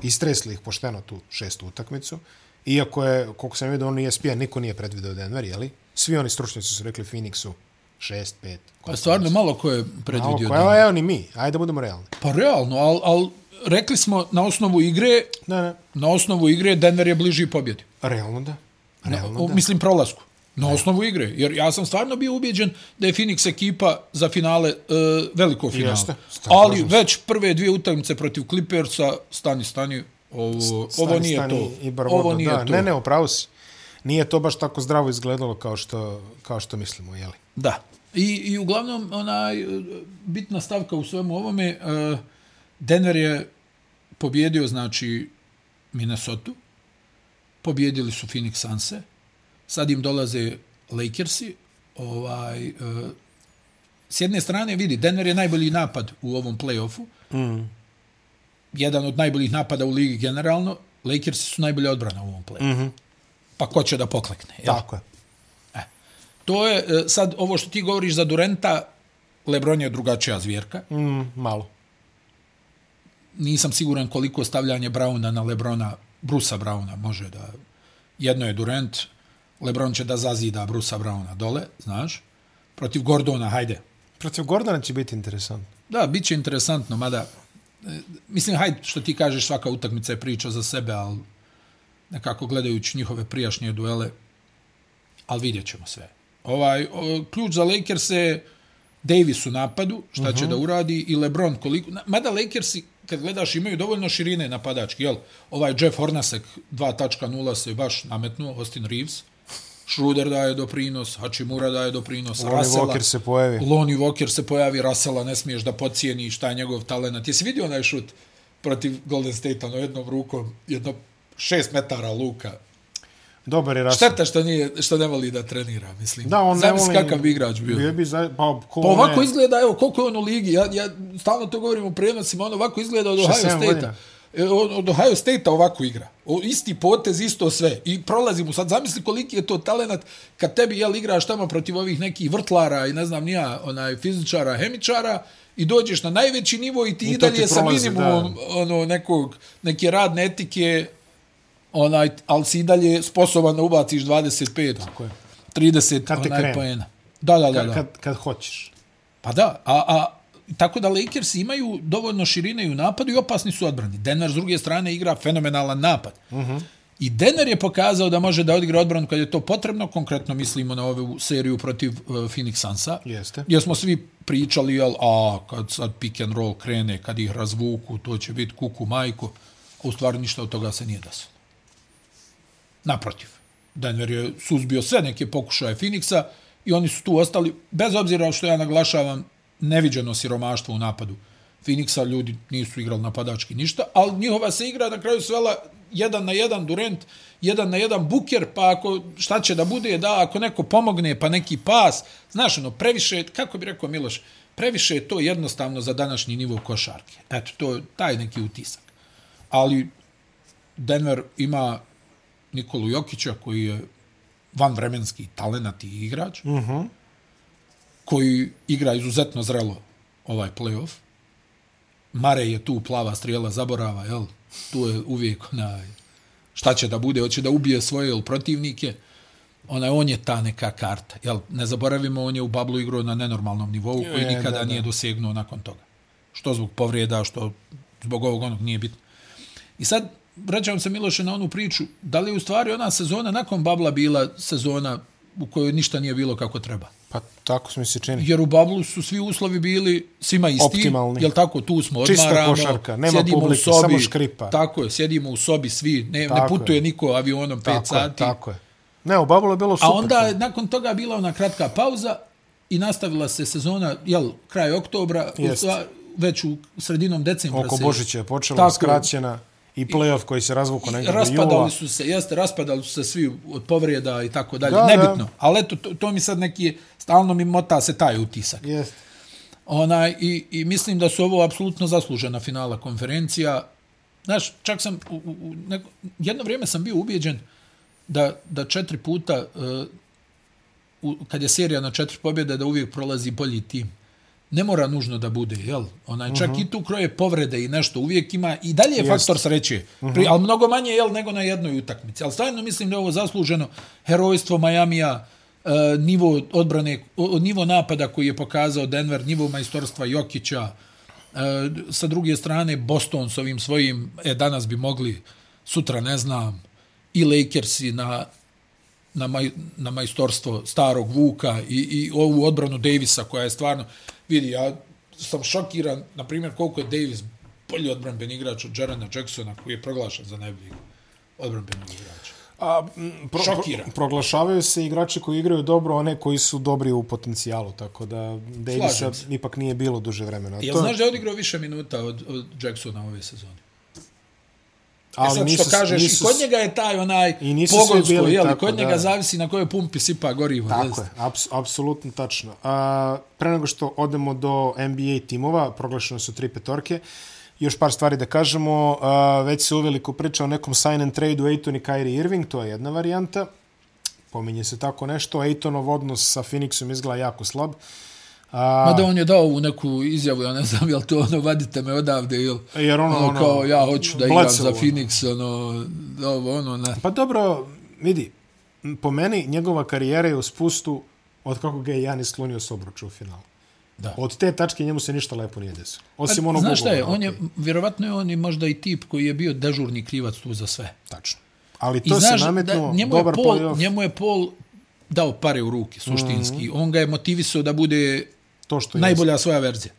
S1: istresli ih pošteno tu šestu utakmicu, iako je, koliko sam vidio, on ESPN, niko nije predvideo Denver, jeli? Svi oni stručnjaci su rekli Phoenixu 6, 5.
S2: Pa stvarno malo ko je predvidio.
S1: Evo,
S2: da-
S1: evo, evo ni mi, ajde da budemo realni.
S2: Pa realno, ali al, rekli smo na osnovu igre,
S1: Ne, ne,
S2: na osnovu igre Denver je bliži pobjedi.
S1: realno da. Realno
S2: Na,
S1: da.
S2: mislim prolasku. Na osnovu igre. Jer ja sam stvarno bio ubijeđen da je Phoenix ekipa za finale, uh, veliko finale.
S1: Jeste,
S2: Ali već prve dvije utakmice protiv Clippersa, stani, stani, ovo,
S1: Stani,
S2: ovo nije
S1: stani
S2: to.
S1: I bar
S2: ovo nije
S1: da.
S2: to.
S1: Ne, ne, upravo si. Nije to baš tako zdravo izgledalo kao što, kao što mislimo, jeli?
S2: Da. I, I uglavnom, onaj, e, bitna stavka u svemu ovome, uh, Denver je pobjedio, znači, Minnesota, pobjedili su Phoenix Sunse, sad im dolaze Lakersi, ovaj, uh, s jedne strane, vidi, Denver je najbolji napad u ovom play-offu, mm. jedan od najboljih napada u ligi generalno, Lakersi su najbolja odbrana u ovom play-offu. Mm -hmm. Pa ko će da poklekne? Jel?
S1: Tako je.
S2: To je, e, sad, ovo što ti govoriš za Durenta, Lebron je drugačija zvjerka.
S1: Mm, malo.
S2: Nisam siguran koliko stavljanje Brauna na Lebrona, Brusa Brauna može da... Jedno je Durent, Lebron će da zazida Brusa Brauna dole, znaš. Protiv Gordona, hajde.
S1: Protiv Gordona će biti interesantno.
S2: Da, bit će interesantno, mada... e, Mislim, hajde, što ti kažeš, svaka utakmica je priča za sebe, ali nekako gledajući njihove prijašnje duele, ali vidjet ćemo sve. Ovaj, o, ključ za Lakers je Davis u napadu, šta uh -huh. će da uradi, i LeBron koliko... Mada Lakersi, kad gledaš, imaju dovoljno širine napadački, jel? Ovaj Jeff Hornacek 2.0 se baš nametnuo, Austin Reeves, Schroeder daje doprinos, Hachimura daje doprinos,
S1: Lonnie
S2: Russella,
S1: Walker se pojavi.
S2: Lonnie Walker se pojavi, Russella ne smiješ da pocijeni šta je njegov talent. Jesi vidio onaj šut protiv Golden State, ono jednom rukom, jedno šest metara luka.
S1: Dobar je Russell.
S2: Šteta što, nije, što ne voli da trenira, mislim.
S1: Da, on ne
S2: Zamisli
S1: voli...
S2: kakav bi igrač bio.
S1: Bio bi za... Pa, ko
S2: Pa ovako
S1: ne...
S2: izgleda, evo, koliko je on u ligi, ja, ja stalno to govorim u prenosima, on ovako izgleda od Ohio
S1: 6-7
S2: State-a. E, Od Ohio State-a ovako igra. O, isti potez, isto sve. I prolazi mu. Sad zamisli koliki je to talent kad tebi jel, igraš tamo protiv ovih nekih vrtlara i ne znam nija, onaj fizičara, hemičara i dođeš na najveći nivo i ti
S1: I
S2: dalje sa minimumom ono, nekog, neke radne etike onaj, ali si i dalje sposoban da ubaciš 25.
S1: Tako je.
S2: 30
S1: Kad te
S2: onaj poena. Da, da, da.
S1: Kad,
S2: da.
S1: kad, kad hoćeš.
S2: Pa da, a, a tako da Lakers imaju dovoljno širine i u napadu i opasni su odbrani. Denver s druge strane igra fenomenalan napad. Uh -huh. I Denver je pokazao da može da odigra odbranu kad je to potrebno, konkretno mislimo na ovu seriju protiv uh, Phoenix Sunsa.
S1: Jeste.
S2: Jer smo svi pričali, jel, a kad sad pick and roll krene, kad ih razvuku, to će biti kuku majku. A u stvari ništa od toga se nije desilo. Naprotiv. Denver je suzbio sve neke pokušaje Phoenixa i oni su tu ostali, bez obzira što ja naglašavam neviđeno siromaštvo u napadu. Phoenixa ljudi nisu igrali napadački ništa, ali njihova se igra na kraju svela jedan na jedan Durant, jedan na jedan Buker, pa ako šta će da bude, da ako neko pomogne, pa neki pas, znaš, ono, previše, kako bi rekao Miloš, previše je to jednostavno za današnji nivo košarke. Eto, to je taj neki utisak. Ali Denver ima Nikolu Jokića, koji je vanvremenski talenat i igrač, uh -huh koji igra izuzetno zrelo ovaj playoff. Mare je tu plava strijela zaborava, jel? Tu je uvijek onaj, šta će da bude, hoće da ubije svoje jel, protivnike. Ona, on je ta neka karta. Jel? Ne zaboravimo, on je u bablu igrao na nenormalnom nivou koji
S1: Je,
S2: nikada
S1: da, da.
S2: nije dosegnuo nakon toga. Što zbog povreda, što zbog ovog onog nije bitno. I sad, vraćam se Miloše na onu priču, da li je u stvari ona sezona nakon Babla bila sezona u kojoj ništa nije bilo kako treba?
S1: Pa tako smo se čini.
S2: Jer u Bablu su svi uslovi bili svima isti.
S1: Optimalni.
S2: Jel tako, tu smo,
S1: Čista
S2: odmaramo.
S1: košarka, nema publike,
S2: sobi,
S1: samo škripa.
S2: Tako je, sjedimo u sobi svi, ne,
S1: Tako
S2: ne putuje
S1: je.
S2: niko avionom 5
S1: Tako je,
S2: sati.
S1: tako je. Ne, u Bablu je bilo super.
S2: A onda je nakon toga bila ona kratka pauza i nastavila se sezona, jel, kraj oktobra, u
S1: Jest.
S2: već u sredinom decembra
S1: Oko. Božića je
S2: je.
S1: skraćena i play-off koji se razvuko negdje do jula.
S2: raspadali su se, jeste, raspadali su se svi od povreda i tako dalje.
S1: Da,
S2: Nebitno.
S1: da.
S2: Ali eto, to, to mi sad neki, stalno mi mota se taj utisak.
S1: Jeste.
S2: Onaj, i, I mislim da su ovo apsolutno zaslužena finala konferencija. Znaš, čak sam, u, u, u neko, jedno vrijeme sam bio ubijeđen da, da četiri puta, uh, u, kad je serija na četiri pobjede, da uvijek prolazi bolji tim. Ne mora nužno da bude, jel? Onaj, čak uh -huh. i tu kroje povrede i nešto, uvijek ima, i dalje je
S1: Jest.
S2: faktor sreće, uh -huh. ali mnogo manje, jel, nego na jednoj utakmici. Ali stvarno mislim da je ovo zasluženo herojstvo Majamija, uh, nivo odbrane, o, nivo napada koji je pokazao Denver, nivo majstorstva Jokića, uh, sa druge strane Boston s ovim svojim, e, danas bi mogli, sutra ne znam, i Lakersi na, na, maj, na majstorstvo starog Vuka i, i ovu odbranu Davisa koja je stvarno, vidi, ja sam šokiran, na primjer, koliko je Davis bolji odbranben igrač od Jarena Jacksona koji je proglašen za najboljeg odbranbenog igrača.
S1: A, pro,
S2: Šokira.
S1: pro, proglašavaju se igrači koji igraju dobro, one koji su dobri u potencijalu, tako da Davisa ipak nije bilo duže vremena.
S2: Jel znaš da je odigrao više minuta od, od Jacksona ove sezone? Ali e sad
S1: nisu,
S2: što kažeš,
S1: nisu,
S2: i kod njega je taj onaj
S1: I
S2: pogonsko,
S1: bili
S2: jel,
S1: tako,
S2: kod njega
S1: da.
S2: zavisi na kojoj pumpi sipa gorivo.
S1: Tako je, aps, apsolutno tačno. A, pre nego što odemo do NBA timova, proglašene su tri petorke, još par stvari da kažemo. A, već se uveliko priča o nekom sign and trade-u Aiton i Kyrie Irving, to je jedna varijanta. Pominje se tako nešto. Aitonov odnos sa Phoenixom izgleda jako slab. A,
S2: Mada on je dao u neku izjavu, ja ne znam, jel to ono, vadite me odavde, ili
S1: Jer ono, ono,
S2: kao ja hoću da igram za
S1: ono.
S2: Phoenix, ono, ovo, ono, ne.
S1: Pa dobro, vidi, po meni njegova karijera je u spustu od kako ga je Janis slunio s obruča u finalu.
S2: Da.
S1: Od te tačke njemu se ništa lepo nije desilo. Osim onog
S2: Znaš šta je, on je, vjerovatno je on i možda i tip koji je bio dežurni krivac tu za sve.
S1: Tačno. Ali
S2: I
S1: to
S2: znaš,
S1: se nametnuo,
S2: da, njemu, je
S1: dobar
S2: Paul,
S1: playoff,
S2: njemu je Paul dao pare u ruke, suštinski. Mm -hmm. On ga je motivisao da bude
S1: to što je.
S2: najbolja svoja verzija.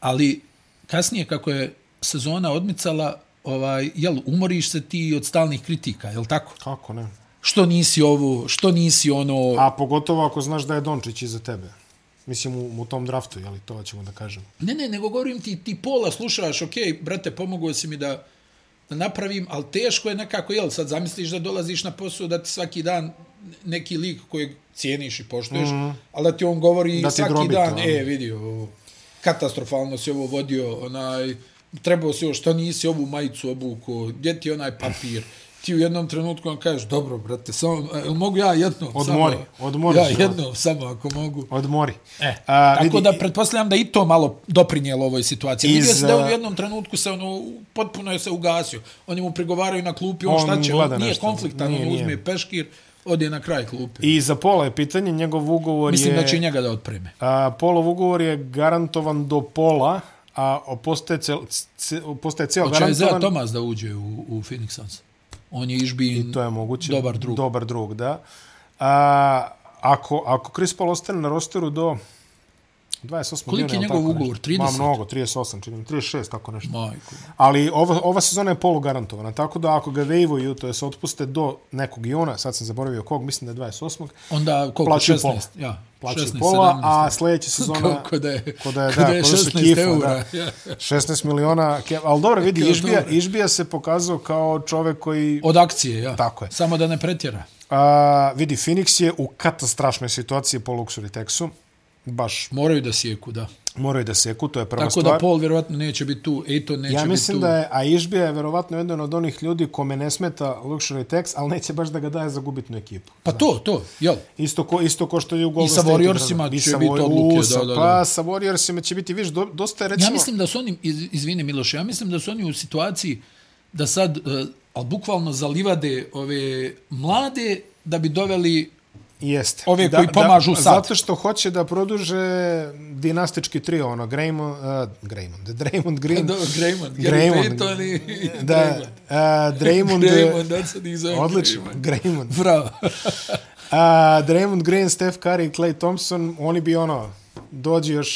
S2: Ali kasnije kako je sezona odmicala, ovaj, jel, umoriš se ti od stalnih kritika, jel tako?
S1: Kako ne?
S2: Što nisi ovo, što nisi ono...
S1: A pogotovo ako znaš da je Dončić iza tebe. Mislim, u, u tom draftu, jeli, to ćemo da kažemo.
S2: Ne, ne, nego govorim ti, ti pola slušaš, ok, brate, pomogao si mi da, da napravim, ali teško je nekako, jel, sad zamisliš da dolaziš na posao, da ti svaki dan neki lik kojeg cijeniš i poštuješ, mm ali da ti on govori
S1: Da
S2: svaki
S1: drobi
S2: dan, e, vidi, ovo, katastrofalno si ovo vodio, onaj, trebao si ovo, što nisi ovu majicu obuko, gdje ti onaj papir, ti u jednom trenutku vam kažeš, dobro, brate, samo, jel mogu ja jednom?
S1: Odmori,
S2: samo,
S1: odmori
S2: Ja
S1: život.
S2: jednom, samo ako mogu.
S1: Odmori.
S2: E,
S1: A,
S2: tako
S1: vidi,
S2: da pretpostavljam da i to malo doprinijelo ovoj situaciji.
S1: Iz,
S2: Vidio se da u jednom trenutku se ono potpuno je se ugasio. Oni mu prigovaraju na klupi, on,
S1: On
S2: šta će, on nije
S1: nešto.
S2: konfliktan,
S1: Nije,
S2: on
S1: nije.
S2: uzme peškir, ode na kraj klupe.
S1: I za Pola je pitanje, njegov ugovor
S2: Mislim
S1: je...
S2: da će i njega da otpreme.
S1: A, Polov ugovor je garantovan do pola, a postaje, cel, ce, postaje cijel
S2: Hoće Isaiah
S1: garantovan.
S2: Thomas da uđe u, u Phoenix Suns. On je Išbin
S1: To je moguće.
S2: dobar drug.
S1: Dobar drug, da. A, ako, ako Chris Paul ostane na rosteru do 28
S2: Koliki je njegov ugovor?
S1: nešto.
S2: 30?
S1: Ma mnogo, 38, čini mi, 36, tako nešto.
S2: Majko.
S1: Ali ova, ova sezona je polu garantovana, tako da ako ga vejvuju, to je se otpuste do nekog juna, sad sam zaboravio kog, mislim da je 28.
S2: Onda koliko?
S1: Plaćaju
S2: 16?
S1: pola.
S2: Ja,
S1: Plaćaju
S2: 16,
S1: pola,
S2: 17.
S1: a sljedeća sezona...
S2: Kao ko da je,
S1: ko da je,
S2: ko
S1: da,
S2: da je
S1: ko da su
S2: 16
S1: kifa,
S2: eura.
S1: da.
S2: Ja.
S1: 16 miliona, ke- ali dobro, vidi,
S2: Kao
S1: Išbija,
S2: dobro.
S1: Išbija se pokazao kao čovek koji...
S2: Od akcije, ja.
S1: Tako je.
S2: Samo da ne pretjera.
S1: A, vidi, Phoenix je u katastrašnoj situaciji po Luxury Texu. Baš
S2: Moraju da sjeku, da.
S1: Moraju da seku, to je prva
S2: Tako
S1: stvar.
S2: da Paul vjerovatno neće biti tu, Ejton neće
S1: ja
S2: biti
S1: mislim
S2: tu.
S1: da je, a Išbija je verovatno jedan od onih ljudi kome ne smeta Luxury Tex, ali neće baš da ga daje za gubitnu ekipu.
S2: Pa to, to, jel?
S1: Isto ko, isto ko što je u Golden
S2: sa
S1: State.
S2: Warriorsima će biti odluke, da, da, da.
S1: Pa sa Warriorsima će biti, viš, do, dosta je recimo...
S2: Ja mislim da su oni, iz, izvini Miloše, ja mislim da su oni u situaciji da sad, uh, ali bukvalno zalivade ove mlade da bi doveli
S1: Jeste.
S2: Ove koji pomažu sad.
S1: Zato što hoće da produže dinastički trio, ono, Greymond, uh, Greymond, Draymond Green.
S2: Gary
S1: Greymond.
S2: Payton i, i
S1: da,
S2: Draymond.
S1: uh, Draymond,
S2: Draymond, da zovem
S1: odlično. Greymond.
S2: Bravo.
S1: Uh, Draymond Green, Steph Curry i Klay Thompson, oni bi ono, dođi još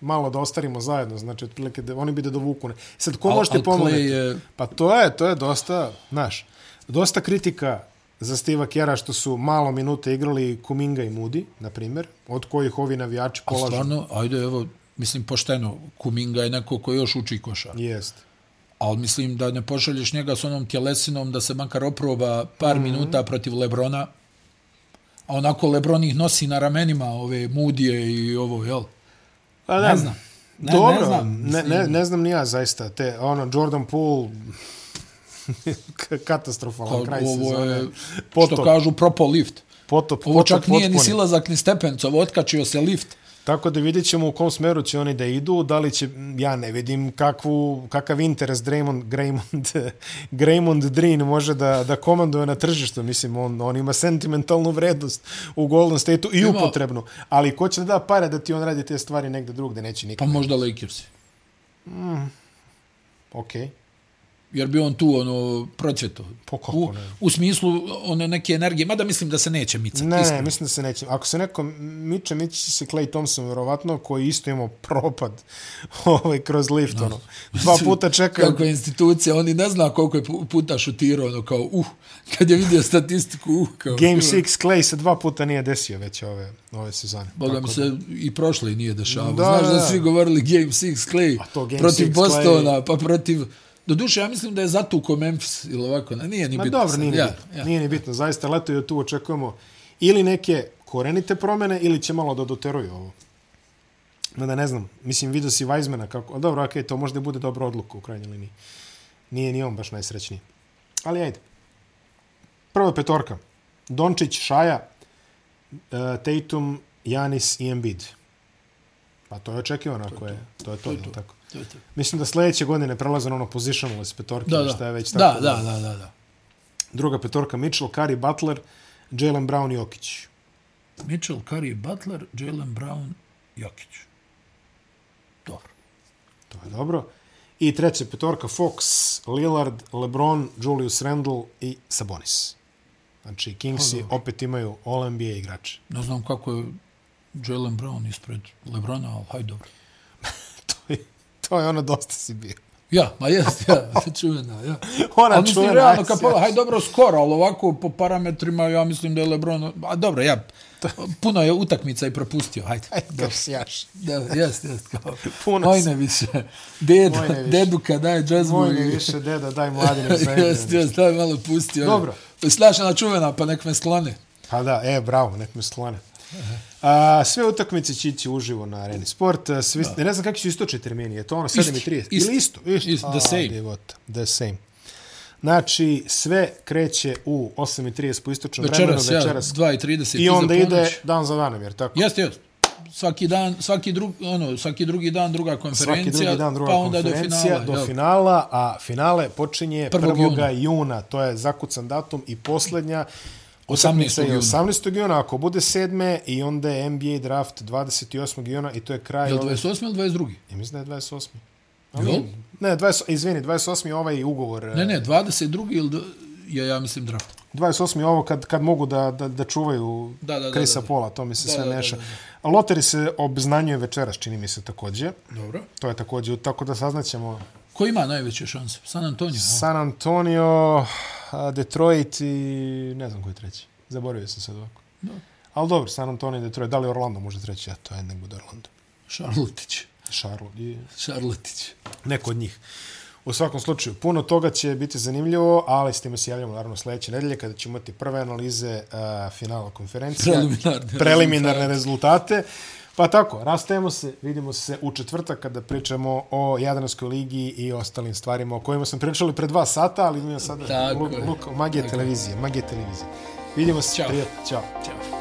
S1: malo da ostarimo zajedno, znači otprilike da, oni bi da dovuku. Sad, ko
S2: Al-
S1: možete pomoći?
S2: Je-
S1: Pa to je, to je dosta, znaš, dosta kritika za Steve'a Kjera što su malo minute igrali Kuminga i Moody, na primjer, od kojih ovi navijači
S2: A
S1: polažu.
S2: stvarno, ajde, evo, mislim, pošteno, Kuminga je neko ko još uči košar.
S1: Jest.
S2: Ali mislim da ne pošalješ njega s onom tjelesinom da se makar oproba par mm -hmm. minuta protiv Lebrona. A onako Lebron ih nosi na ramenima ove mudije i ovo, jel?
S1: Pa,
S2: Ne znam. Ne,
S1: Dobro,
S2: ne znam,
S1: ne, ne, ne znam ni ja zaista. Te, ono, Jordan Poole, katastrofalan
S2: Kao,
S1: kraj
S2: ovo
S1: sezone.
S2: je,
S1: Potop,
S2: što kažu, propo lift.
S1: potop,
S2: Ovo
S1: potop
S2: čak nije ni
S1: potpuni.
S2: silazak ni stepencov, otkačio se lift.
S1: Tako da vidjet ćemo u kom smeru će oni da idu, da li će, ja ne vidim kakvu, kakav interes Draymond, Draymond, Draymond Green može da, da komanduje na tržištu, mislim, on, on ima sentimentalnu vrednost u Golden State-u i
S2: Ima-
S1: upotrebnu, ali ko će da da pare da ti on radi te stvari negde drugde, neće
S2: Pa
S1: nikad.
S2: možda Lakersi.
S1: Okej.
S2: Jer bi on tu ono procvjeto.
S1: Pa kako
S2: u,
S1: ne?
S2: u smislu one neke energije, mada mislim da se neće micati.
S1: Ne,
S2: iskreno.
S1: ne, mislim da se neće. Ako se neko miče, miče se Clay Thompson, vjerovatno, koji isto imao propad ovaj, kroz lift, ono. Dva puta čeka.
S2: Kako je institucija, oni ne zna koliko je pu- puta šutirao, ono kao, uh, kad je vidio statistiku, uh, kao,
S1: Game
S2: uh,
S1: 6 Clay se dva puta nije desio već ove, ove sezone.
S2: Boga mi se i prošle nije dešavalo.
S1: Da,
S2: Znaš da,
S1: da.
S2: svi govorili Game 6 Clay protiv
S1: 6
S2: Bostona, pa protiv... Do duše, ja mislim da je zatuko Memphis ili ovako, ne, nije ni
S1: Ma
S2: bitno.
S1: dobro, nije,
S2: ja,
S1: bitno.
S2: ja.
S1: nije ni bitno. Zaista leto je tu očekujemo ili neke korenite promene ili će malo da doteruju ovo. Mada ne znam, mislim, vidio si Weizmana kako... a Dobro, okej, to možda bude dobra odluka u krajnjoj liniji. Nije ni on baš najsrećniji. Ali ajde. Prva petorka. Dončić, Šaja, uh, Tatum, Janis i Embiid. Pa to je očekivano ako je. To je to, to, tako.
S2: To je to.
S1: Mislim da sledeće godine prelaze na ono positionless petorke,
S2: Da, da.
S1: šta je već
S2: da,
S1: tako.
S2: da, da, da, da.
S1: Druga petorka Mitchell, Curry, Butler, Jalen Brown i Jokić.
S2: Mitchell, Curry, Butler, Jalen Brown, Jokić. Dobro.
S1: To je dobro. I treća petorka Fox, Lillard, LeBron, Julius Randle i Sabonis. Znači, Kingsi opet imaju All-NBA igrače.
S2: Ne znam kako je Jalen Brown ispred Lebrona, ali hajde dobro.
S1: to, je, to je ono dosta si bio.
S2: Ja, ma jest, ja, čuvena, ja.
S1: Ona
S2: ali mislim,
S1: čuvena
S2: realno, kad pogleda, hajde dobro, skoro, ali ovako po parametrima, ja mislim da je Lebron, a dobro, ja, puno je utakmica i propustio, hajde.
S1: Ajde, kao sjaš.
S2: Da, jest, jest, kao,
S1: Puno
S2: moj
S1: si.
S2: ne više, Ded,
S1: Moj ne više.
S2: deduka daje džezmu
S1: Moj ne
S2: i...
S1: više deda, daj mladine za
S2: Jest, jest, daj malo pusti. ono.
S1: Dobro.
S2: Slašena čuvena, pa nek me sklone.
S1: Pa da, e, bravo, nek me sklone. A, sve utakmice će ići uživo na Areni Sport. Svi, ne znam kakvi su istoči termini. Je to ono 7.30?
S2: isti.
S1: Ili isto? Isto.
S2: Isto, the same.
S1: divota, The same. Znači, sve kreće u 8.30 po istočnom
S2: Večeras,
S1: vremenu.
S2: ja,
S1: Večeras.
S2: 2.30.
S1: I onda ide dan za danom, jer tako?
S2: Jeste, jeste. Svaki dan, svaki drug, ono, svaki drugi dan druga konferencija,
S1: Svaki drugi dan druga
S2: pa onda do finala.
S1: do
S2: jel?
S1: finala, a finale počinje 1.
S2: 1.
S1: juna. To je zakucan datum i posljednja
S2: 18.
S1: je
S2: juna.
S1: 18. juna, ako bude sedme, i onda je NBA draft 28. juna i to je kraj...
S2: Je li
S1: ove-
S2: 28. ili 22.
S1: Ja mislim da je 28.
S2: Jel?
S1: Ali, ne, 20, izvini, 28. je ovaj ugovor.
S2: Ne, ne, 22. ili... do- Ja, ja mislim draft.
S1: 28. je ovo kad, kad mogu da, da, da čuvaju
S2: Da, da,
S1: Krisa
S2: da, da.
S1: Pola, to mi se
S2: Da,
S1: sve
S2: da, da,
S1: meša.
S2: da,
S1: Loteri se obznanjuje večeras, čini mi se takođe.
S2: Dobro.
S1: To je takođe, tako da saznaćemo
S2: Ko ima najveće šanse? San Antonio, a?
S1: San Antonio, Detroit i ne znam koji treći. Zaboravio sam sad ovako.
S2: Da.
S1: Ali dobro, San Antonio i Detroit. Da li Orlando može treći? Ja, to je nek bude Orlando. I
S2: Šarlotić.
S1: neko od njih. U svakom slučaju, puno toga će biti zanimljivo, ali s time se javljamo naravno sledeće nedelje kada ćemo imati prve analize uh, finala konferencije.
S2: Preliminarne
S1: preliminarne rezultate. Pa tako, rastajemo se, vidimo se u četvrtak kada pričamo o Jadranskoj ligi i ostalim stvarima o kojima smo pričali pre dva sata, ali imamo sada
S2: Tako
S1: luk, luk, magije televizije, magije televizije. Vidimo se,
S2: Ćao.
S1: prijatno, ćao.
S2: Ćao.